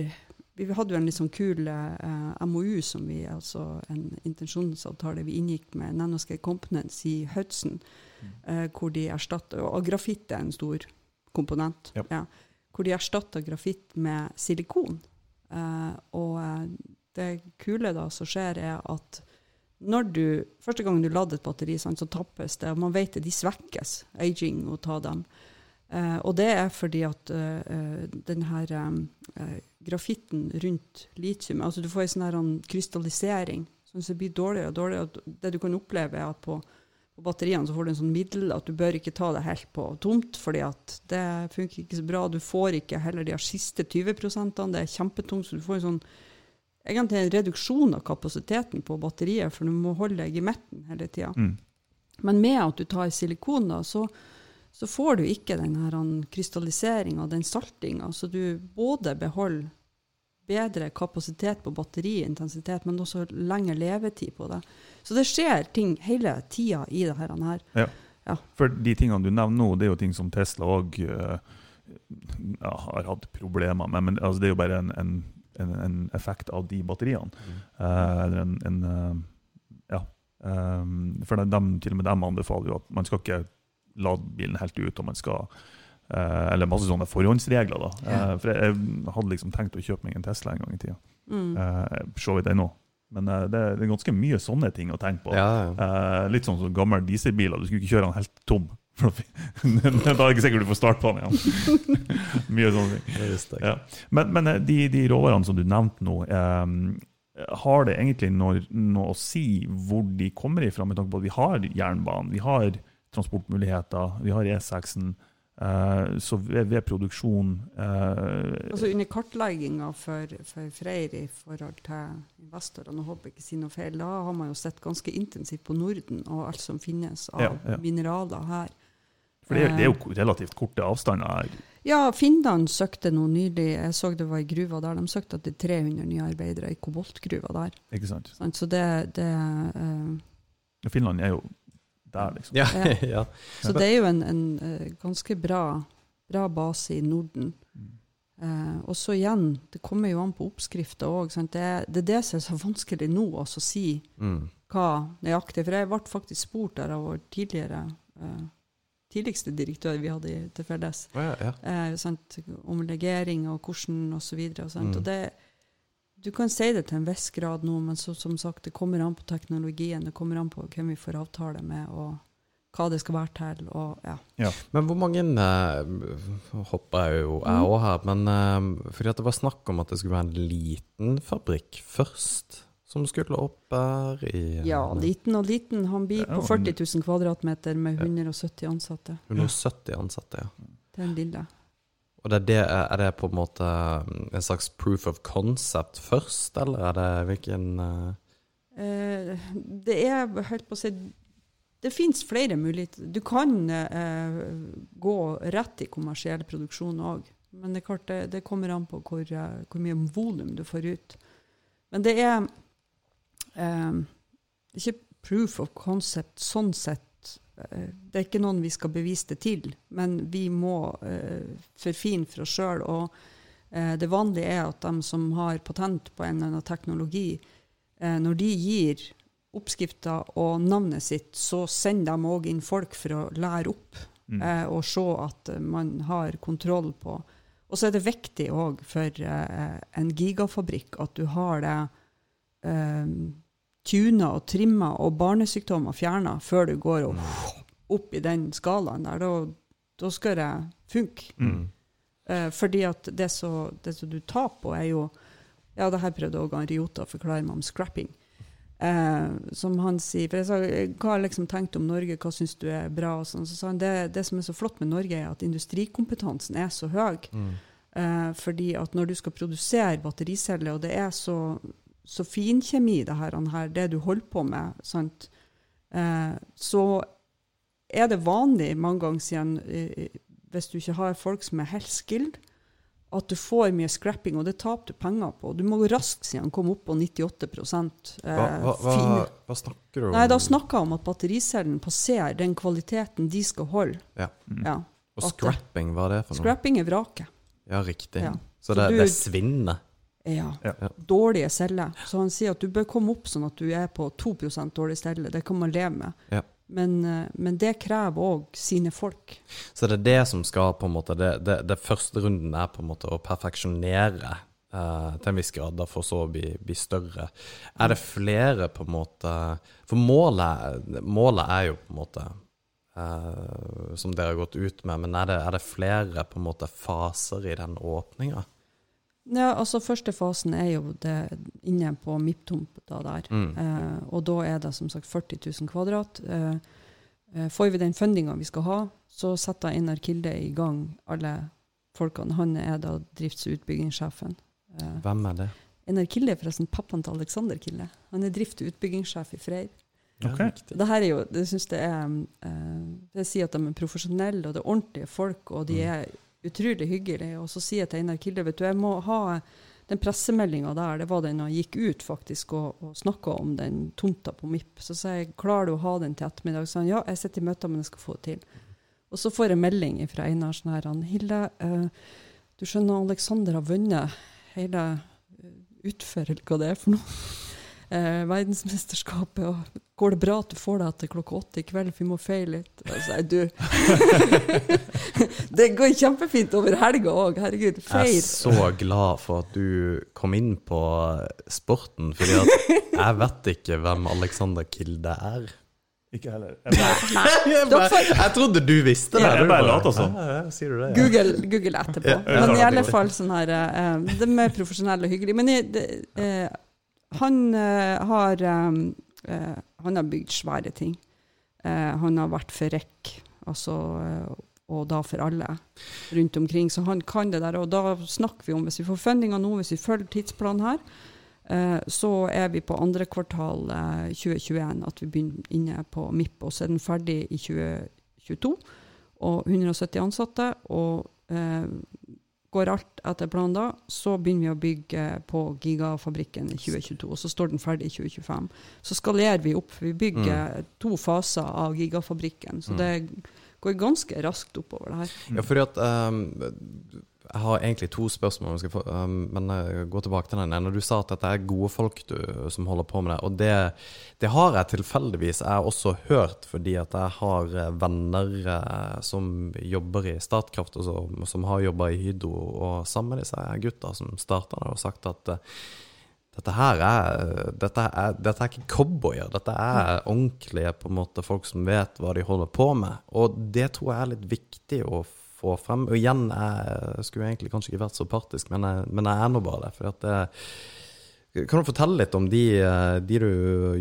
Vi hadde jo en litt sånn kul eh, MOU, som vi, altså en intensjonsavtale vi inngikk med Nanoscale Components i Hudson, eh, hvor de erstatter Og grafitt er en stor komponent. Ja. Ja, hvor de erstatter grafitt med silikon. Eh, og eh, det kule da som skjer, er at når du, Første gang du lader et batteri, sånn, så tappes det. og Man vet det, de svekkes. Aging å ta dem. Eh, og det er fordi at eh, den her eh, grafitten rundt litium altså Du får en sånn her en krystallisering som så blir dårligere og dårligere. Det du kan oppleve, er at på, på batteriene så får du en sånn middel at du bør ikke ta det helt på tomt, fordi at det funker ikke så bra. Du får ikke heller de siste 20 Det er kjempetungt, så du får en sånn egentlig en reduksjon av kapasiteten på batteriet, for du må holde deg i midten hele tida. Mm. Men med at du tar silikon, da, så, så får du ikke den krystalliseringa, den saltinga. Så du både beholder bedre kapasitet på batteriintensitet, men også lengre levetid på det. Så det skjer ting hele tida i det her. Ja. Ja. For de tingene du nevner nå, det er jo ting som Tesla òg ja, har hatt problemer med. Men altså, det er jo bare en, en, en, en effekt av de batteriene. Eh, eller en, en eh, Ja. Um, for de, dem- til og med dem anbefaler jo at man skal ikke lade bilen helt ut, og man skal eh, Eller masse sånne forhåndsregler, da. Eh, for jeg, jeg hadde liksom tenkt å kjøpe meg en Tesla en gang i tida. Mm. Uh, Se vidt ennå. Men eh, det, det er ganske mye sånne ting å tenke på. Ja, ja. Eh, litt sånn som gamle dieselbiler. Du skulle ikke kjøre den helt tom. For da er det ikke sikkert du får start på den igjen. Mye sånne ting. Ja. Men, men eh, de, de råvarene som du nevnte nå, eh, har det egentlig noe, noe å si hvor de kommer ifra, med tanke på at vi har jernbanen, vi har transportmuligheter, vi har E6-en. Eh, så ved, ved produksjon eh, Altså Under kartlegginga for, for Freyr i forhold til investorene, og håper jeg ikke sier noe feil, da har man jo sett ganske intensivt på Norden og alt som finnes av Ja, ja. mineraler her. For det, det er jo relativt korte avstander. her. Ja, Finland søkte noe nylig, jeg så det var i gruva der, de søkte etter 300 nye arbeidere i koboltgruva der. Ikke sant? Så det, det eh, Finland er jo der, liksom. Ja, Ja. Så det er jo en, en eh, ganske bra, bra base i Norden. Eh, og så igjen, det kommer jo an på oppskrifta òg. Det, det er det som er så vanskelig nå også å si Mm. hva nøyaktig. For jeg ble faktisk spurt der av vår tidligere eh, tidligste direktør vi hadde til Felles, Ja, ja. eh, om legering og hvordan og så videre. Og, sånt Mm. og det, du kan si det til en viss grad nå, men så, som sagt, det kommer an på teknologien. Det kommer an på hvem vi får avtale med, og hva det skal være til. og ja. Men hvor mange uh, Hopper jeg jo jeg òg her, men eh, fordi at det var snakk om at det skulle være en liten fabrikk først, som skulle opp her i Ja, liten og liten. Han blir på 40 000 kvadratmeter med 170 ansatte. 170 ansatte, ja. Det er en lille. Og det er, det, er det på en måte en slags proof of concept først, eller er det hvilken uh... Det er helt på å si det fins flere muligheter. Du kan eh, gå rett i kommersiell produksjon òg. Men det, klart det, det kommer an på hvor, eh, hvor mye volum du får ut. Men det er eh, ikke proof of concept sånn sett. Det er ikke noen vi skal bevise det til, men vi må eh, forfine for oss sjøl. Og eh, det vanlige er at de som har patent på en eller annen teknologi, eh, når de gir oppskrifta og navnet sitt, så sender de òg inn folk for å lære opp Mm. og se at man har kontroll på Og så er det viktig òg for en gigafabrikk at du har det tuna og trimma og barnesykdommer fjerna før du går opp, opp i den skalaen der. Da, da skal det funke. Mm. Eh, fordi at det som du tar på, er jo Ja, det her prøvde også Riota å forklare meg om scrapping. Eh, som han sier For jeg sa hva har jeg liksom tenkt om Norge, hva syns du er bra? Og sånn, så sa han det, det som er så flott med Norge, er at industrikompetansen er så høy. Mm. Eh, fordi at når du skal produsere battericeller, og det er så, så finkjemi, det her, her, det du holder på med, sant? Eh, så er det vanlig mange ganger siden, eh, hvis du ikke har folk som er helt skilled, at du får mye scrapping, og det taper du penger på. Du må gå raskt siden komme opp på 98 eh, Hva, hva, hva, hva snakker du om? Nei, da snakker jeg om at battericellen passerer den kvaliteten de skal holde. Ja. Ja. Og scrapping, hva er det for noe? Scrapping er vraket. Ja, riktig. Ja. Så det, Så du- det er svinnet? Ja. Dårlige celler. Så han sier at du bør komme opp sånn at du er på 2% dårlige celler. Det kan man leve med. Ja. Men, eh, men det krever òg sine folk. Så det er det som skal på en måte Det, det, det første runden er på en måte å perfeksjonere eh, til en viss grad, da for så å bli, bli større. Er det flere på en måte For målet, målet er jo på en måte eh, Som dere har gått ut med, men er det, er det flere på en måte faser i den åpninga? Ja, altså Første fasen er jo det inne på MIP-tomta der. Mm. Eh, og da er det som sagt 40 000 kvadrat. Eh, eh, får vi den fundinga vi skal ha, så setter Einar Kilde i gang alle folkene. Han er da drifts- og utbyggingssjefen. Eh, Hvem er det? Einar Kilde er forresten pappaen til Alexander Kilde. Han er drift- og utbyggingssjef i Freyr. Okay. Det her er jo, det synes jeg er eh, Det sier at de er profesjonelle, og det er ordentlige folk, og de Mm. Utrolig hyggelig. Og så sier jeg til Einar Kilde vet du, jeg må ha den pressemeldinga der, det var den han gikk ut faktisk og, og snakka om den tomta på MIP. Så sa jeg klarer du å ha den til ettermiddag? Så han ja, jeg sitter i møter, men jeg skal få det til. Og så får jeg melding fra Einar sånn her han, Hilde, eh, du skjønner Alexander har vunnet hele eh, eller hva det er for noe. Eh, verdensmesterskapet. og Går det bra at du får deg etter klokka åtte i kveld, for vi må feie litt? Og så sier du Det går kjempefint over helga òg, herregud. Jeg er så glad for at du kom inn på sporten, fordi at jeg vet ikke hvem Alexander Kilde er. Ikke heller. Jeg bare, Jeg, bare, jeg trodde du visste det. Ja, jeg bare later som. Ja, ja, sier du det? Ja. Google, Google etterpå. Men i alle fall sånn her eh, Det er mer profesjonell og hyggelig. Men jeg, det, eh, han eh, har eh, eh, Han har bygd svære ting. Eh, han har vært for REC, altså og da for alle rundt omkring. Så han kan det der. Og da snakker vi om, hvis vi får fundinga nå, hvis vi følger tidsplanen her, så er vi på andre kvartal eh, 2021 at vi begynner inne på MIP, og så er den ferdig i 2022. Og 170 ansatte. Og går alt etter planen da, så begynner vi å bygge på Gigafabrikken i 2022. Og så står den ferdig i 2025. Så skalerer vi opp. Vi bygger to faser av Gigafabrikken. Så Mm. det går ganske raskt oppover det her. Ja, fordi at ehm, Jeg har egentlig to spørsmål, få, ehm, men går tilbake til den ene. Du sa at dette er gode folk du, som holder på med det. Og det, det har jeg tilfeldigvis jeg også hørt, fordi at jeg har eh, venner eh, som jobber i Statkraft, og som, som har jobba i Hydro. Og sammen med disse gutta som starta det, og sagt at eh, dette her er dette er, dette er ikke cowboyer, dette er ordentlige på en måte folk som vet hva de holder på med. Og det tror jeg er litt viktig å frem. Og igjen, jeg skulle egentlig kanskje ikke vært så partisk, men jeg, men jeg er nå bare det. For at det, kan du fortelle litt om de, de du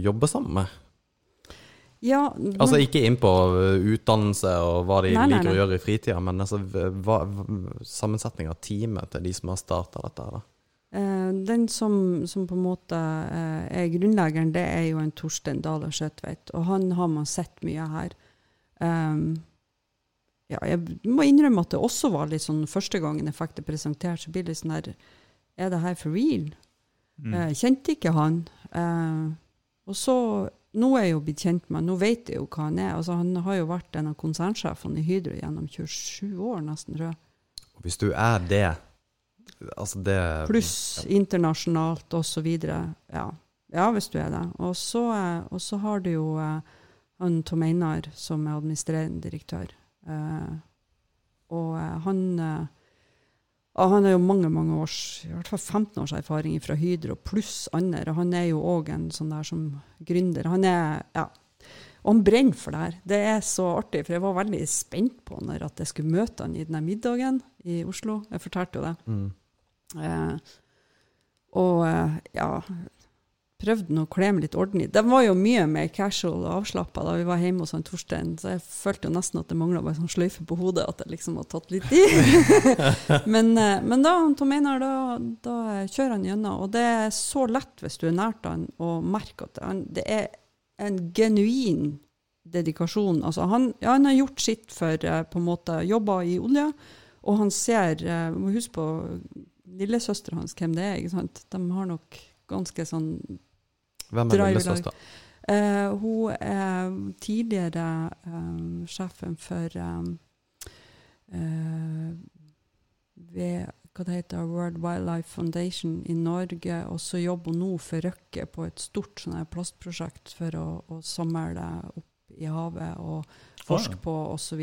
jobber sammen med? Ja, Altså ikke inn på utdannelse og hva de Nei, nei, liker nei. å gjøre i fritida, men altså hva, sammensetning av teamet til de som har starta dette. da. Eh, eh, den som, som på en måte eh, er grunnleggeren, det er jo en Torstein og Skjøtvedt. Og han har man sett mye her. Um, ja, jeg må innrømme at det også var litt sånn første gangen jeg fikk det presentert, så blir det sånn her Er det her for real? Mm. Eh, kjente ikke han. Eh, og så Nå er jeg jo blitt kjent med Nå vet jeg jo hva han er. Altså, han har jo vært en av konsernsjefene i Hydro gjennom 27 år, nesten, tror jeg. Og hvis du er det Altså det Pluss internasjonalt og så videre. Ja. ja, hvis du er det. Og så, eh, har du jo eh, han Tom Einar som er administrerende direktør. Eh, og eh, han eh, Han har jo mange mange års, i hvert fall 15 års erfaring fra Hydro, pluss andre. Han er jo òg en sånn der som gründer. Han er ja, og han brenner for det her. Det er så artig, for jeg var veldig spent på når at jeg skulle møte han i denne middagen i Oslo. Jeg fortalte jo det. Mm. Eh, og ja Prøvde å kle meg litt ordentlig. De var jo mye mer casual og avslappa da vi var hjemme hos han Torstein, så jeg følte jo nesten at det mangla bare sånn sløyfe på hodet, at jeg liksom hadde tatt litt i. men, eh, men da, Tom Einar, da, da kjører han gjennom, og det er så lett hvis du er nært han, å merke at han, det er en genuin dedikasjon. Altså han, ja, han har gjort sitt for eh, på en måte jobba i olja, og han ser eh, må Husk på lillesøstera hans, hvem det er. ikke sant? De har nok ganske sånn Hvem er Drive da? Uh, hun er tidligere um, sjefen for um, uh, ved hva det heter, World Wildlife Foundation i Norge, og så jobber hun nå for Røkke på et stort sånn plastprosjekt for å, å samle opp i havet og forske på osv.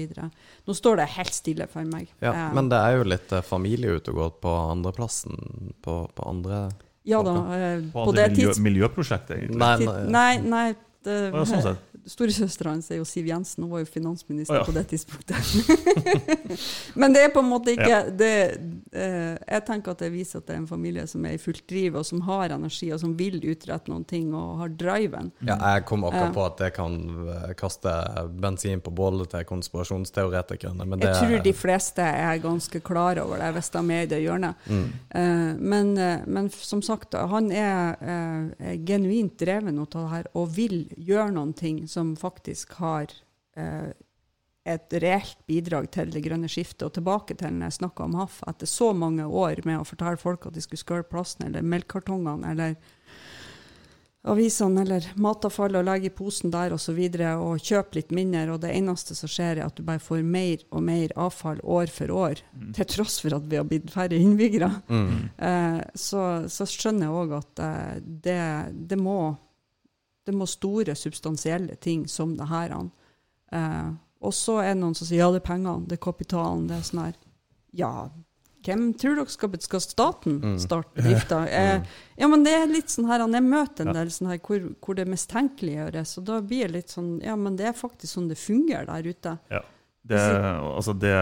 Nå står det helt stille for meg. Ja, um, men det er jo litt familieutegått familie ute og går på andreplassen på, på andre ja da, eh, På på det miljø, tids- miljøprosjektet, egentlig. Nei, nei, Nei, nei. Det, ja, sånn sett. Storesøstera hans er jo Siv Jensen, hun var jo finansminister oh, ja. på det tidspunktet. Men det er på en måte ikke Ja. det, eh, Jeg tenker at det viser at det er en familie som er i fullt driv, og som har energi, og som vil utrette noen ting, og har driven. Ja, jeg kom akkurat på at det kan eh, kaste bensin på bålet til konspirasjonsteoretikerne, men det Jeg tror de fleste er ganske klar over det, hvis de er i det hjørnet. mm. Eh, men, eh, men som sagt, han er, eh, er genuint dreven av det her, og vil gjøre noen ting som faktisk har eh, et reelt bidrag til det grønne skiftet. Og tilbake til når jeg snakka om HAF, etter så mange år med å fortelle folk at de skulle skøle plassen, eller melkekartongene, eller avisene eller matavfall og legge i posen der osv. Og, så og kjøpe litt mindre. Og det eneste som skjer, er at du bare får mer og mer avfall år for år. Til tross for at vi har blitt færre innbyggere. Mm. Eh, så, så skjønner jeg òg at eh, det, det, må, det må store, substansielle ting som det her an. Eh, og så er det noen som sier ja, det er pengene, det er kapitalen, det er sånn her. Ja, hvem tror dere skal, skal staten Mm. starte bedrifter? Eh, ja, men det er litt sånn her, jeg møter en del sånn her hvor, hvor det mistenkeliggjøres, og da blir det litt sånn, ja, men det er faktisk sånn det fungerer der ute. Ja. Det, altså det,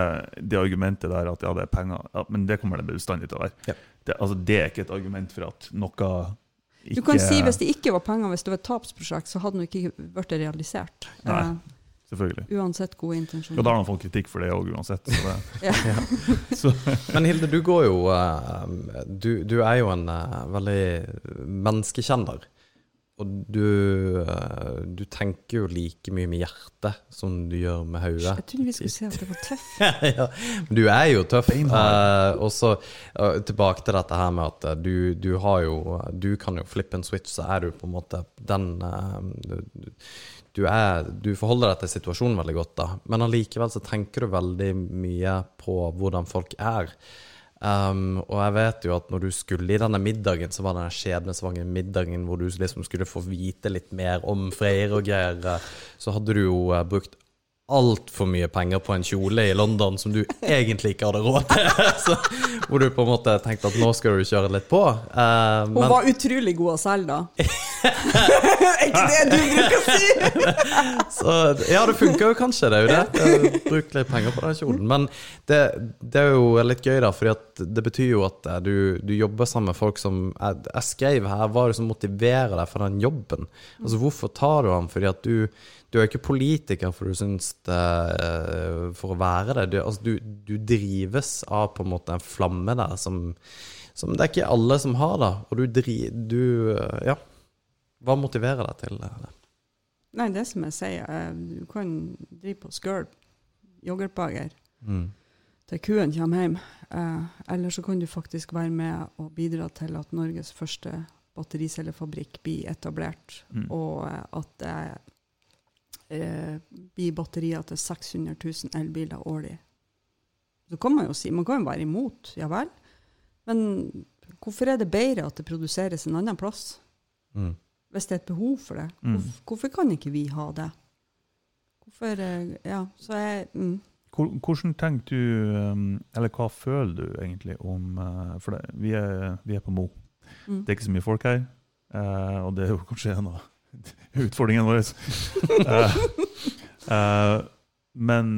det argumentet der at ja, det er penger, ja, men det kommer det bestandig til å være. Ja. Det, altså det er ikke et argument for at noe ikke Du kan si hvis det ikke var penger, hvis det var et tapsprosjekt, så hadde det ikke blitt realisert. Nei. Eh, Selvfølgelig. uansett gode intensjoner. Og da har man fått kritikk for det òg, uansett. Så det, Ja. så, Men Hilde, du går jo uh, Du, du er jo en uh, veldig menneskekjenner. Og du, eh, du tenker jo like mye med hjertet som du gjør med hodet. Jeg trodde vi skulle si at det var tøff. ja, men du er jo tøff. Eh, og så uh, tilbake til dette her med at du, du har jo Du kan jo flippe en switch, så er du på en måte den uh, du, du, er, du forholder deg til situasjonen veldig godt, da. Men allikevel så tenker du veldig mye på hvordan folk er. Um, og jeg vet jo at når du skulle i denne middagen, så var det den skjebnesvangre middagen hvor du liksom skulle få vite litt mer om Freyr og greier, eh, så hadde du jo eh, brukt altfor mye penger på en kjole i London som du egentlig ikke hadde råd til. så, hvor du på en måte tenkte at nå skal du kjøre litt på. Uh, Hun men, var utrolig god å selge, da. er ikke det du bruker å si? så, ja, det funker jo kanskje, det er jo det. Bruk litt penger på den kjolen. Men det, det er jo litt gøy, da, for det betyr jo at eh, du, du jobber sammen med folk som Jeg, jeg skrev her, hva er det som motiverer deg for den jobben? Altså, hvorfor tar du den? Fordi at du du er ikke politiker for du syns det eh, for å være det. Du, altså, du, du drives av på en måte en flamme der som, som det er ikke alle som har, da. Og du dri... Du eh, Ja. Hva motiverer deg til det? Nei, det som jeg sier, eh, du kan drive på skøl, yoghurtbager, Mm. til kuen kommer hjem. Eh, eller så kan du faktisk være med og bidra til at Norges første battericellefabrikk blir etablert, Mm. og at det eh, blir batterier til 600 000 elbiler årlig. Så kan man jo si, man kan jo være imot, ja vel. Men hvorfor er det bedre at det produseres en annen plass? Mm. Hvis det er et behov for det. Mm. Hvorfor, hvorfor kan ikke vi ha det? Hvorfor eh, Ja, så jeg mm. Hvordan tenker du, um, eller hva føler du egentlig om uh, For det, vi, er, vi er på Mo. Mm. Det er ikke så mye folk her, eh, og det er jo kanskje en av utfordringene vår. uh, uh, men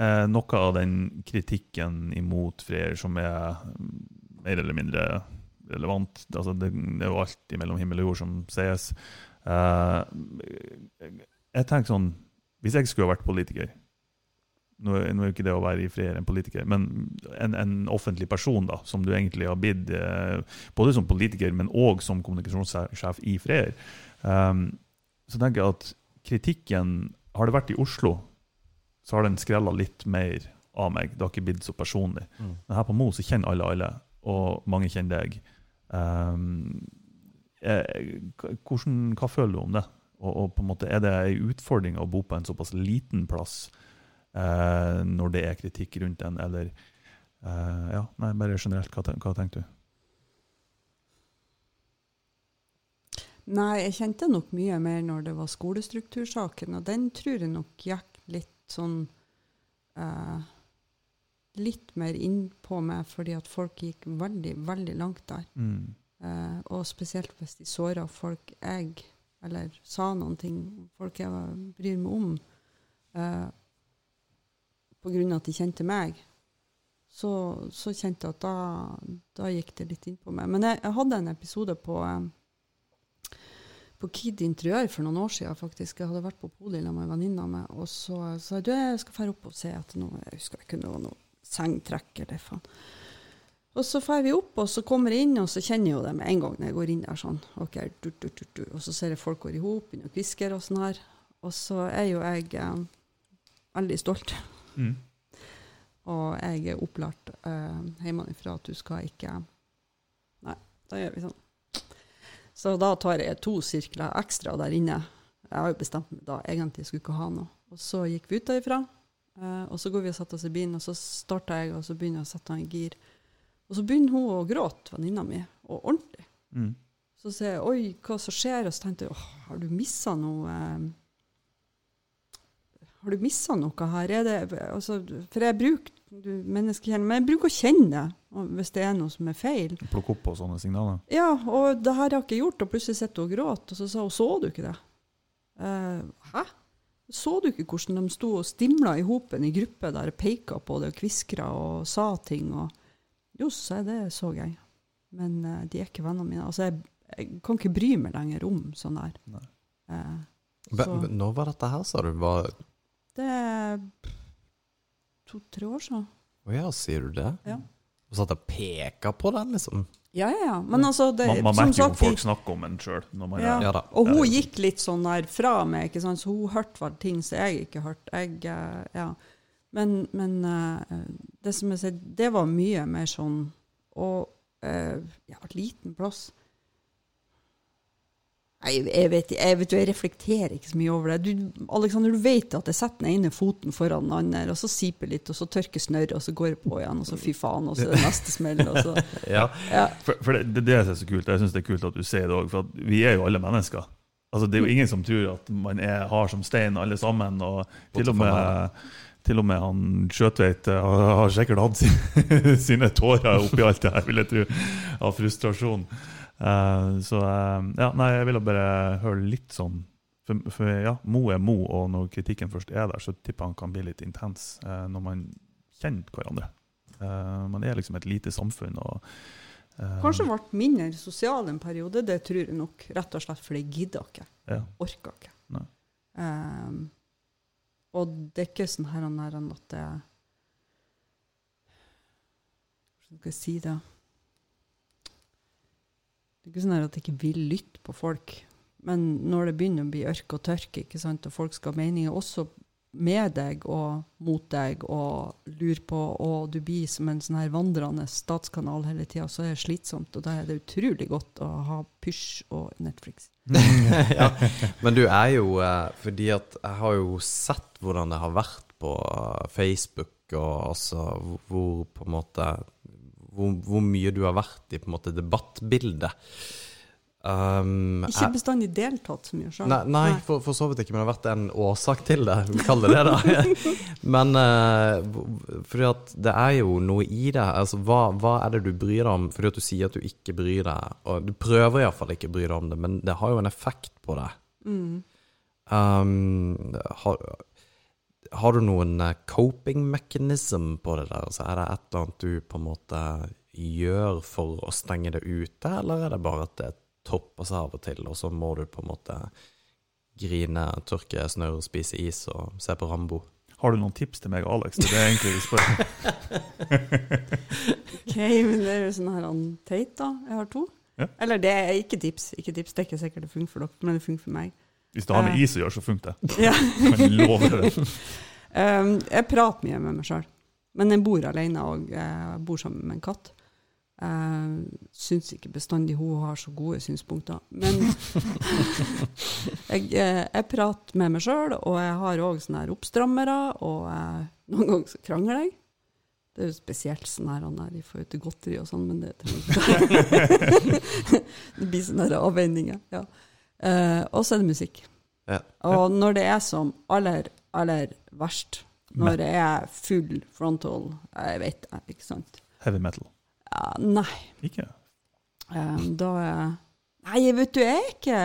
uh, noe av den kritikken imot Freyr som er mer eller mindre relevant altså det, det er jo alt mellom himmel og jord som sies. Jeg tenker sånn Hvis jeg skulle ha vært politiker nå, nå er jo ikke det å være i Freyr en politiker, men en, en offentlig person da, som du egentlig har blitt både som politiker, men òg som kommunikasjonssjef i Freyr. Um, så tenker jeg at kritikken Har det vært i Oslo, så har den skrella litt mer av meg. Det har ikke blitt så personlig. Mm. Men her på Mo så kjenner alle alle, og mange kjenner deg. Um, eh, hvordan, hva føler du om det? Og, og på en måte Er det en utfordring å bo på en såpass liten plass eh, når det er kritikk rundt en, eller eh, Ja, nei, bare generelt, hva, ten- hva tenker du? Nei, jeg kjente nok mye mer når det var skolestruktursaken, og den tror jeg nok gikk litt sånn eh, Litt mer innpå meg, fordi at folk gikk veldig, veldig langt der. Mm. Eh, og spesielt hvis de såra folk jeg Eller sa noen ting folk jeg bryr meg om, eh, på grunn av at de kjente meg. Så, så kjente jeg at da, da gikk det litt innpå meg. Men jeg, jeg hadde en episode på eh, på Kid Interiør for noen år siden, faktisk. Jeg hadde vært på Poli sammen med venninna meg, og så sa jeg du, jeg skal dra opp og se etter noe. Jeg husker ikke det var noe sengtrekk eller faen. Og så drar vi opp, og så kommer jeg inn, og så kjenner jeg jo det med en gang når jeg går inn der sånn. ok, du, du, du, du. Og så ser jeg folk går i hop, begynner å kviske og sånn her. Og så er jo jeg eh, veldig stolt. Mm. Og jeg er opplært eh, hjemmefra at du skal ikke Nei, da gjør vi sånn. Så da tar jeg to sirkler ekstra der inne. Jeg har jo bestemt meg da egentlig skulle ikke ha noe. Og så gikk vi ut derifra, eh, og så går vi og setter oss i bilen, og så starter jeg, og så begynner jeg å sette han i gir. Og så begynner hun å gråte, venninna mi, og ordentlig. Mm. Så sier jeg 'oi, hva som skjer?' Og så tenkte jeg 'åh, har du missa noe eh, Har du mista noe her? Er det, altså, for jeg bruker du, men jeg bruker å kjenne det hvis det er noe som er feil. Plukke opp på sånne signaler. Ja, og det her har jeg ikke gjort, og plutselig sitter hun og gråter, og så sa hun 'så du ikke det'? Eh, Hæ? Så du ikke hvordan de sto og stimla i hopen i gruppe der og peka på det og kviskra og sa ting? og Jo, så er jeg det så jeg. Men eh, de er ikke vennene mine. Altså, jeg, jeg kan ikke bry meg lenger om sånn der. Eh, så Når var dette her, sa du? Var... det er to-tre år siden. Å ja, sier du det? Ja. Og satt og peka på den, liksom? Ja, ja, ja. Men altså, det, Man, man merker jo at om folk snakker om en sjøl. Ja. Ja. Og hun gikk litt sånn der fra meg, ikke sant? så hun hørte vel ting som jeg ikke hørte. Jeg, eh, ja. Men, men eh, det som jeg sier, det var mye mer sånn Og eh, ja, liten plass. Jeg, jeg, vet, jeg, vet, jeg reflekterer ikke så mye over det. Du, Alexander, du vet at jeg setter den ene foten foran den andre, og så siper litt, og så tørker snørret, og så går jeg på igjen, og så fy faen, og så er det neste smell. Og så, Ja. ja. For, for det, det er det er så kult. Jeg syns det er kult at du sier det òg, for at vi er jo alle mennesker. Altså, det er jo ingen som tror at man er hard som stein, alle sammen. Og til og med, til og med han Skjøtveit eh, har har sikkert hatt sine tårer oppi alt det her, vil jeg tro, av frustrasjon. Eh, så uh, ja, nei, jeg ville bare høre litt sånn for, for ja, Mo er Mo, og når kritikken først er der, så tipper jeg han kan bli litt intens uh, når man kjenner hverandre. Man er liksom et lite samfunn. og Kanskje ble mindre sosial en periode, det tror jeg nok. Rett og slett fordi jeg gidda ikke. ja. Orka ikke. Ehm, og det er ikke sånn her og nær at det Hvordan skal jeg si det? Det er ikke sånn at jeg ikke vil lytte på folk. Men når det begynner å bli ørk og tørke, ikke sant, og folk skal ha meninger også med deg og mot deg og lurer på, og du blir som en sånn her vandrende statskanal hele tida, så er det slitsomt. Og da er det utrolig godt å ha Pysj og Netflix. ja, men du er jo eh, Fordi at jeg har jo sett hvordan det har vært på eh, Facebook, og altså hvor på en måte hvor, hvor mye du har vært i på en måte debattbildet. Um, Ikke bestandig deltatt så mye sjøl. Nei, nei for, for så vidt ikke, men det har vært en årsak til det. Vi kaller det det, men uh, fordi at det er jo noe i det. Altså, hva, hva er det du bryr deg om? Fordi at du sier at du ikke bryr deg. Og du prøver iallfall ikke å bry deg om det, men det har jo en effekt på deg. Mm. Um, har, har du noen eh, coping mechanism på det der? Så er det et eller annet du på en måte gjør for å stenge det ute, eller er det bare at det topper seg av og til, og så må du på en måte grine, tørke snørr, spise is og se på Rambo? Har du noen tips til meg og Alex? Det er det egentlig vi spør. Ok, men det er jo sånn her han teit, da. Jeg har to. Ja. Eller det er ikke tips. Ikke tips, Det er ikke sikkert det funker for dere, men det funker for meg. Hvis det har med is å gjøre, så funker det. Ja. Jeg love det. Um, jeg prater mye med meg sjøl, men jeg bor alene og jeg bor sammen med en katt. Uh, syns ikke bestandig hun har så gode synspunkter. Men jeg, eh, jeg prater med meg sjøl, og jeg har òg sånne her oppstrammere, og eh, noen ganger så krangler jeg. Det er jo spesielt sånn her han er i forhold til godteri og sånn, men det trenger ikke Det blir sånne avveininger. Ja. Eh, og så er det musikk. Ja. Og når det er som aller, aller verst, når det er full frontal, jeg vet ikke sant? Heavy metal. Uh, nei. Ikke? Um, da er Nei, vet du, jeg er ikke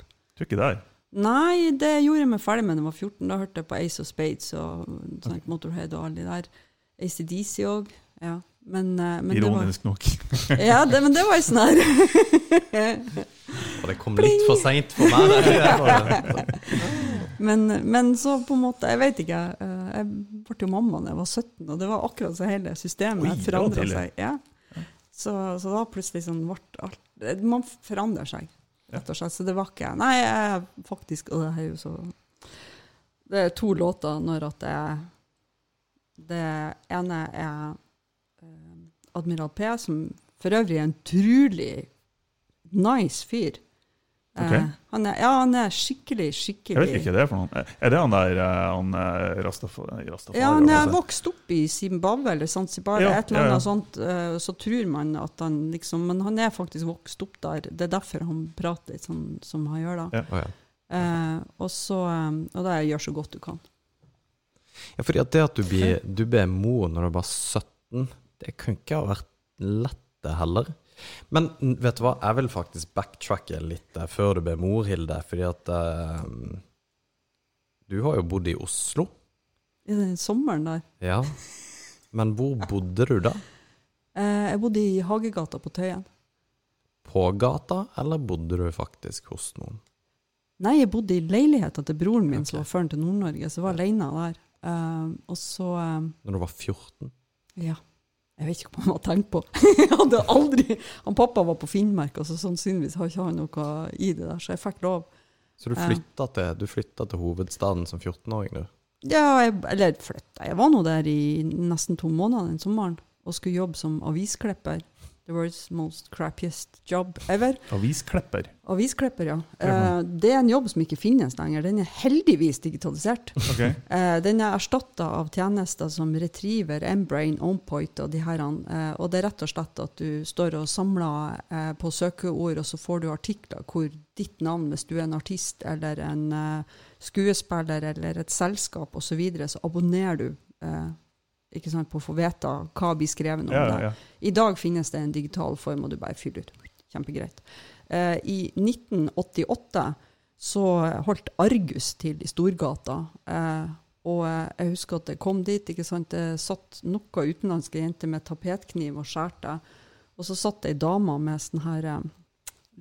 Du er ikke der. Nei, det gjorde jeg meg ferdig med da jeg var 14. Da hørte jeg på Ace of Spades og sånn, Motorhead og alle de der. ACDC òg. Ja. Men, eh, men det var, nok. ja, det, men det var jo sånn her Og det kom litt for seint for meg. der. men, men så på en måte Jeg vet ikke. eh, Jeg ble jo mamma da jeg var 17, og det var akkurat så hele systemet forandra seg. Ja. Så, så da plutselig sånn ble alt Man forandrer seg, rett og slett. Så det var ikke Nei, jeg faktisk Og det er jo så Det er to låter når at det er Det ene er eh, Admiral P, som for øvrig er en utrolig nice fyr. Okay. Eh, han er, ja, han er skikkelig, skikkelig Jeg vet ikke det er for noen. Er det han der eh, han eh, Rastafari? Rastafari Ja, han er vokst opp i Zimbabwe eller Zanzibar, Ja, et eller annet ja, ja. sånt. eh, Så tror man at han liksom Men han er faktisk vokst opp der. Det er derfor han prater sånn som han gjør, da. Ja. Eh, og så eh, Og det er gjør så godt du kan. Ja, for det at du blir, du ble mor når du var 17, det kunne ikke ha vært lett det heller. Men vet du hva, jeg vil faktisk backtracke litt der før du ble mor, Hilde. Fordi at eh, du har jo bodd i Oslo. I den sommeren der. Ja. Men hvor bodde du da? Eh, jeg bodde i Hagegata på Tøyen. På gata, eller bodde du faktisk hos noen? Nei, jeg bodde i leiligheta til broren min, som var føren til Nord-Norge, så jeg var alene der. Uh, og så uh, Når du var 14? Ja. Jeg vet ikke hva han har tenkt på. Hadde aldri Han pappa var på Finnmark, og så sannsynligvis har ikke han noe i det der, så jeg fikk lov. Så du Ja. flytta til, du flytta til hovedstaden som 14-åring, du? Ja, jeg, eller flytta. Jeg var nå der i nesten to måneder den sommeren og skulle jobbe som avisklipper. The world's most crappiest job ever. Avisklepper. Avisklipper, ja. Eh, det er en jobb som ikke finnes lenger. Den er heldigvis digitalisert. Okay. Eh, den er erstatta av tjenester som Retriever, Embrain, Onpoint og de herrene. Eh, og det er rett og slett at du står og samler eh, på søkeord, og så får du artikler hvor ditt navn, hvis du er en artist eller en eh, skuespiller eller et selskap osv., så, videre, så abonnerer du eh, sant, på å få vite hva blir skrevet om Ja, deg. ja. I dag finnes det en digital form, og du bare fyller ut. Kjempegreit. Eh, I 1988 så holdt Argus til i Storgata. Eh, og jeg husker at jeg kom dit. ikke sant? Det satt noen utenlandske jenter med tapetkniv og skjærte. Og så satt ei dame med sånn her eh,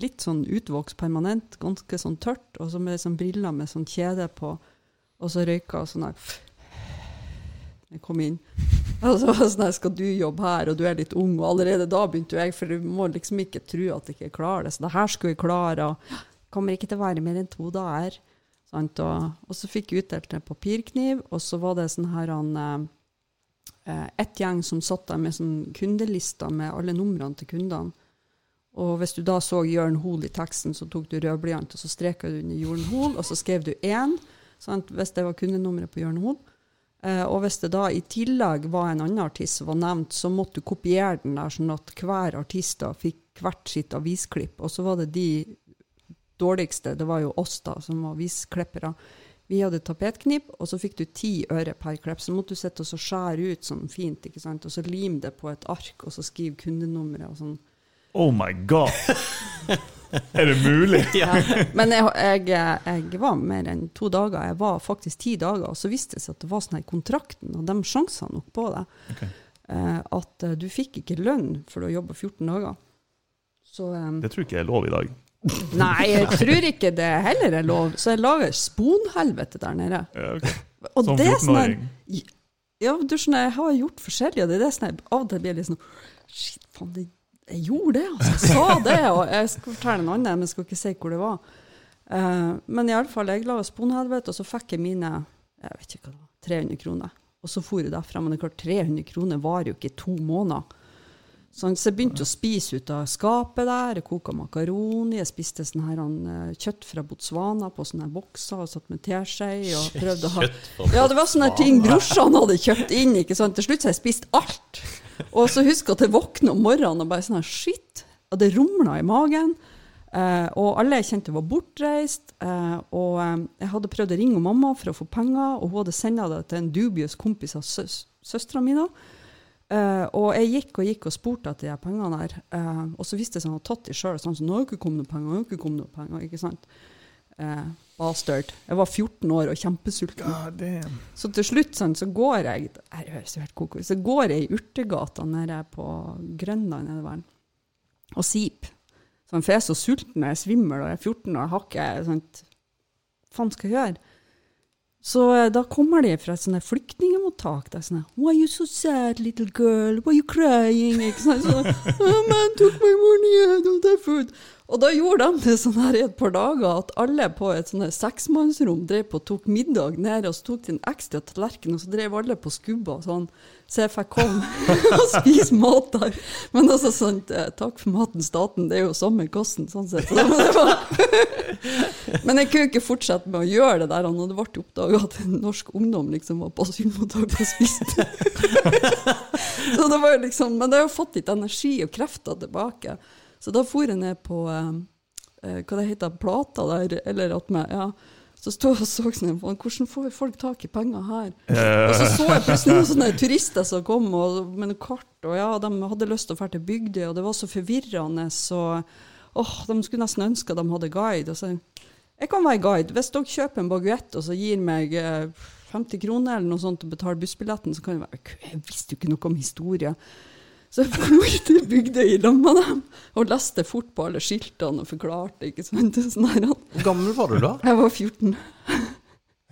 litt sånn utvokst permanent, ganske sånn tørt, og så med sånn briller med sånn kjede på, og så røyka sånn her jeg kom inn. Og så var det sånn skal du jobbe her, og du er litt ung, og allerede da begynte jeg, for du må liksom ikke tro at jeg ikke klarer det. Så det her skulle jeg klare, og kommer ikke til å være mer enn to dager. Og, og så fikk jeg utdelt en papirkniv, og så var det sånn her han eh, Et gjeng som satt der med sånn kundelister med alle numrene til kundene. Og hvis du da så Jørn Hoel i teksten, så tok du rødblyant, og så streka du under Jørn Hoel, og så skrev du én, hvis det var kundenummeret på Jørn Hoel. Eh, og hvis det da i tillegg var en annen artist som var nevnt, så måtte du kopiere den der, sånn at hver artist da fikk hvert sitt avisklipp. Og så var det de dårligste, det var jo oss da, som var avisklippere. Vi hadde tapetknipp, og så fikk du ti øre per klipp. Så måtte du sitte og skjære ut sånn fint, ikke sant? og så lime det på et ark, og så skrive kundenummeret og sånn. Oh my god! er det mulig? Ja. Men jeg, jeg, jeg, var mer enn to dager. Jeg var faktisk ti dager. Og så viste det seg at det var sånn her kontrakten, og de sjansene nok på det, Ok. eh, at eh, du fikk ikke lønn for å jobbe 14 dager. Så um, Det tror jeg ikke er lov i dag. Nei, jeg tror ikke det heller er lov. Så jeg lager sponhelvete der nede. Ja, okay. Og Som det er sånn her- 14-åring. Ja, du skjønner, jeg har gjort forskjellig, og det er det som jeg av og til blir litt sånn Shit, faen, det, jeg gjorde det, altså. Jeg sa det. Og jeg skal fortelle en annen, men jeg skal ikke si hvor det var. Uh, men iallfall, jeg laga sponhelvete, og så fikk jeg mine jeg vet ikke hva det var, 300 kroner. Og så for jeg derfra. Men det er klart, 300 kroner varer jo ikke to måneder. Sånn, så jeg begynte å spise ut av skapet der. Jeg koka makaroni. Jeg spiste sånn her, han, eh, kjøtt fra Botswana på sånne bokser og satt med teskje og prøvde å ha ja, det var sånne ting brorsan hadde kjøpt inn. ikke sant? Til slutt så har jeg spist alt. Og så husker jeg at jeg våkna om morgenen og bare sånn her, shit. Og det rumla i magen. Eh, og alle jeg kjente var bortreist. Eh, og eh, jeg hadde prøvd å ringe mamma for å få penger, og hun hadde sendt det til en dubious kompis av søs søstera mi. Eh, og jeg gikk og gikk og spurte etter de pengene her. Eh, og så visste jeg at han hadde tatt de sjøl. Sånn, så nå har jo ikke kommet noen penger, nå har ikke kommet noen penger. ikke sant? Bastard. Jeg var 14 år og kjempesulten. God. Så til slutt sånn, så går jeg jeg høres helt koko så går jeg i Urtegata nede på Grønland nede verden, og sip. Sånn, for jeg er så sulten jeg er svimmel og jeg er 14 og jeg har ikke sånt, faen skal jeg gjøre? Så eh, da kommer de fra et sånt flyktningmottak. Det er sånn Why are you so sad, little girl? Why are you crying? Ikke sant? Sånn, oh, man took my money, out of have food. Og da gjorde de det sånn her i et par dager at alle på et sånn seksmannsrom drev på og tok middag nede, og så tok de en ekstra tallerken, og så drev alle på skubba sånn. Så jeg fikk komme og spise mat der. Men altså sånn, eh, takk for maten, staten, det er jo samme kosten, sånn sett. Så men jeg kunne ikke fortsette med å gjøre det der, og det ble oppdaga at norsk ungdom liksom var på asylmottak og spiste. så det var jo liksom, men det har jo fått litt energi og krefter tilbake. Så da for jeg ned på eh, eh, hva det heter, plata der, eller attmed, ja. Så stod jeg og så sånn, hvordan får vi folk tak i penger her? Og så så jeg plutselig noen sånne turister som kom og, med noe kart, og ja, de hadde lyst til å dra til Bygdøy, og det var så forvirrende, så åh, de skulle nesten ønske at de hadde guide. Og så, jeg kan være guide. Hvis dere kjøper en baguett og så gir meg eh, 50 kroner eller noe sånt og betaler bussbilletten, så kan jeg være Jeg visste jo ikke noe om historie. Så jeg til Bygdøy i lag med dem og leste fort på alle skiltene og forklarte. ikke sant? Sånn her, Hvor gammel var du da? jeg var 14.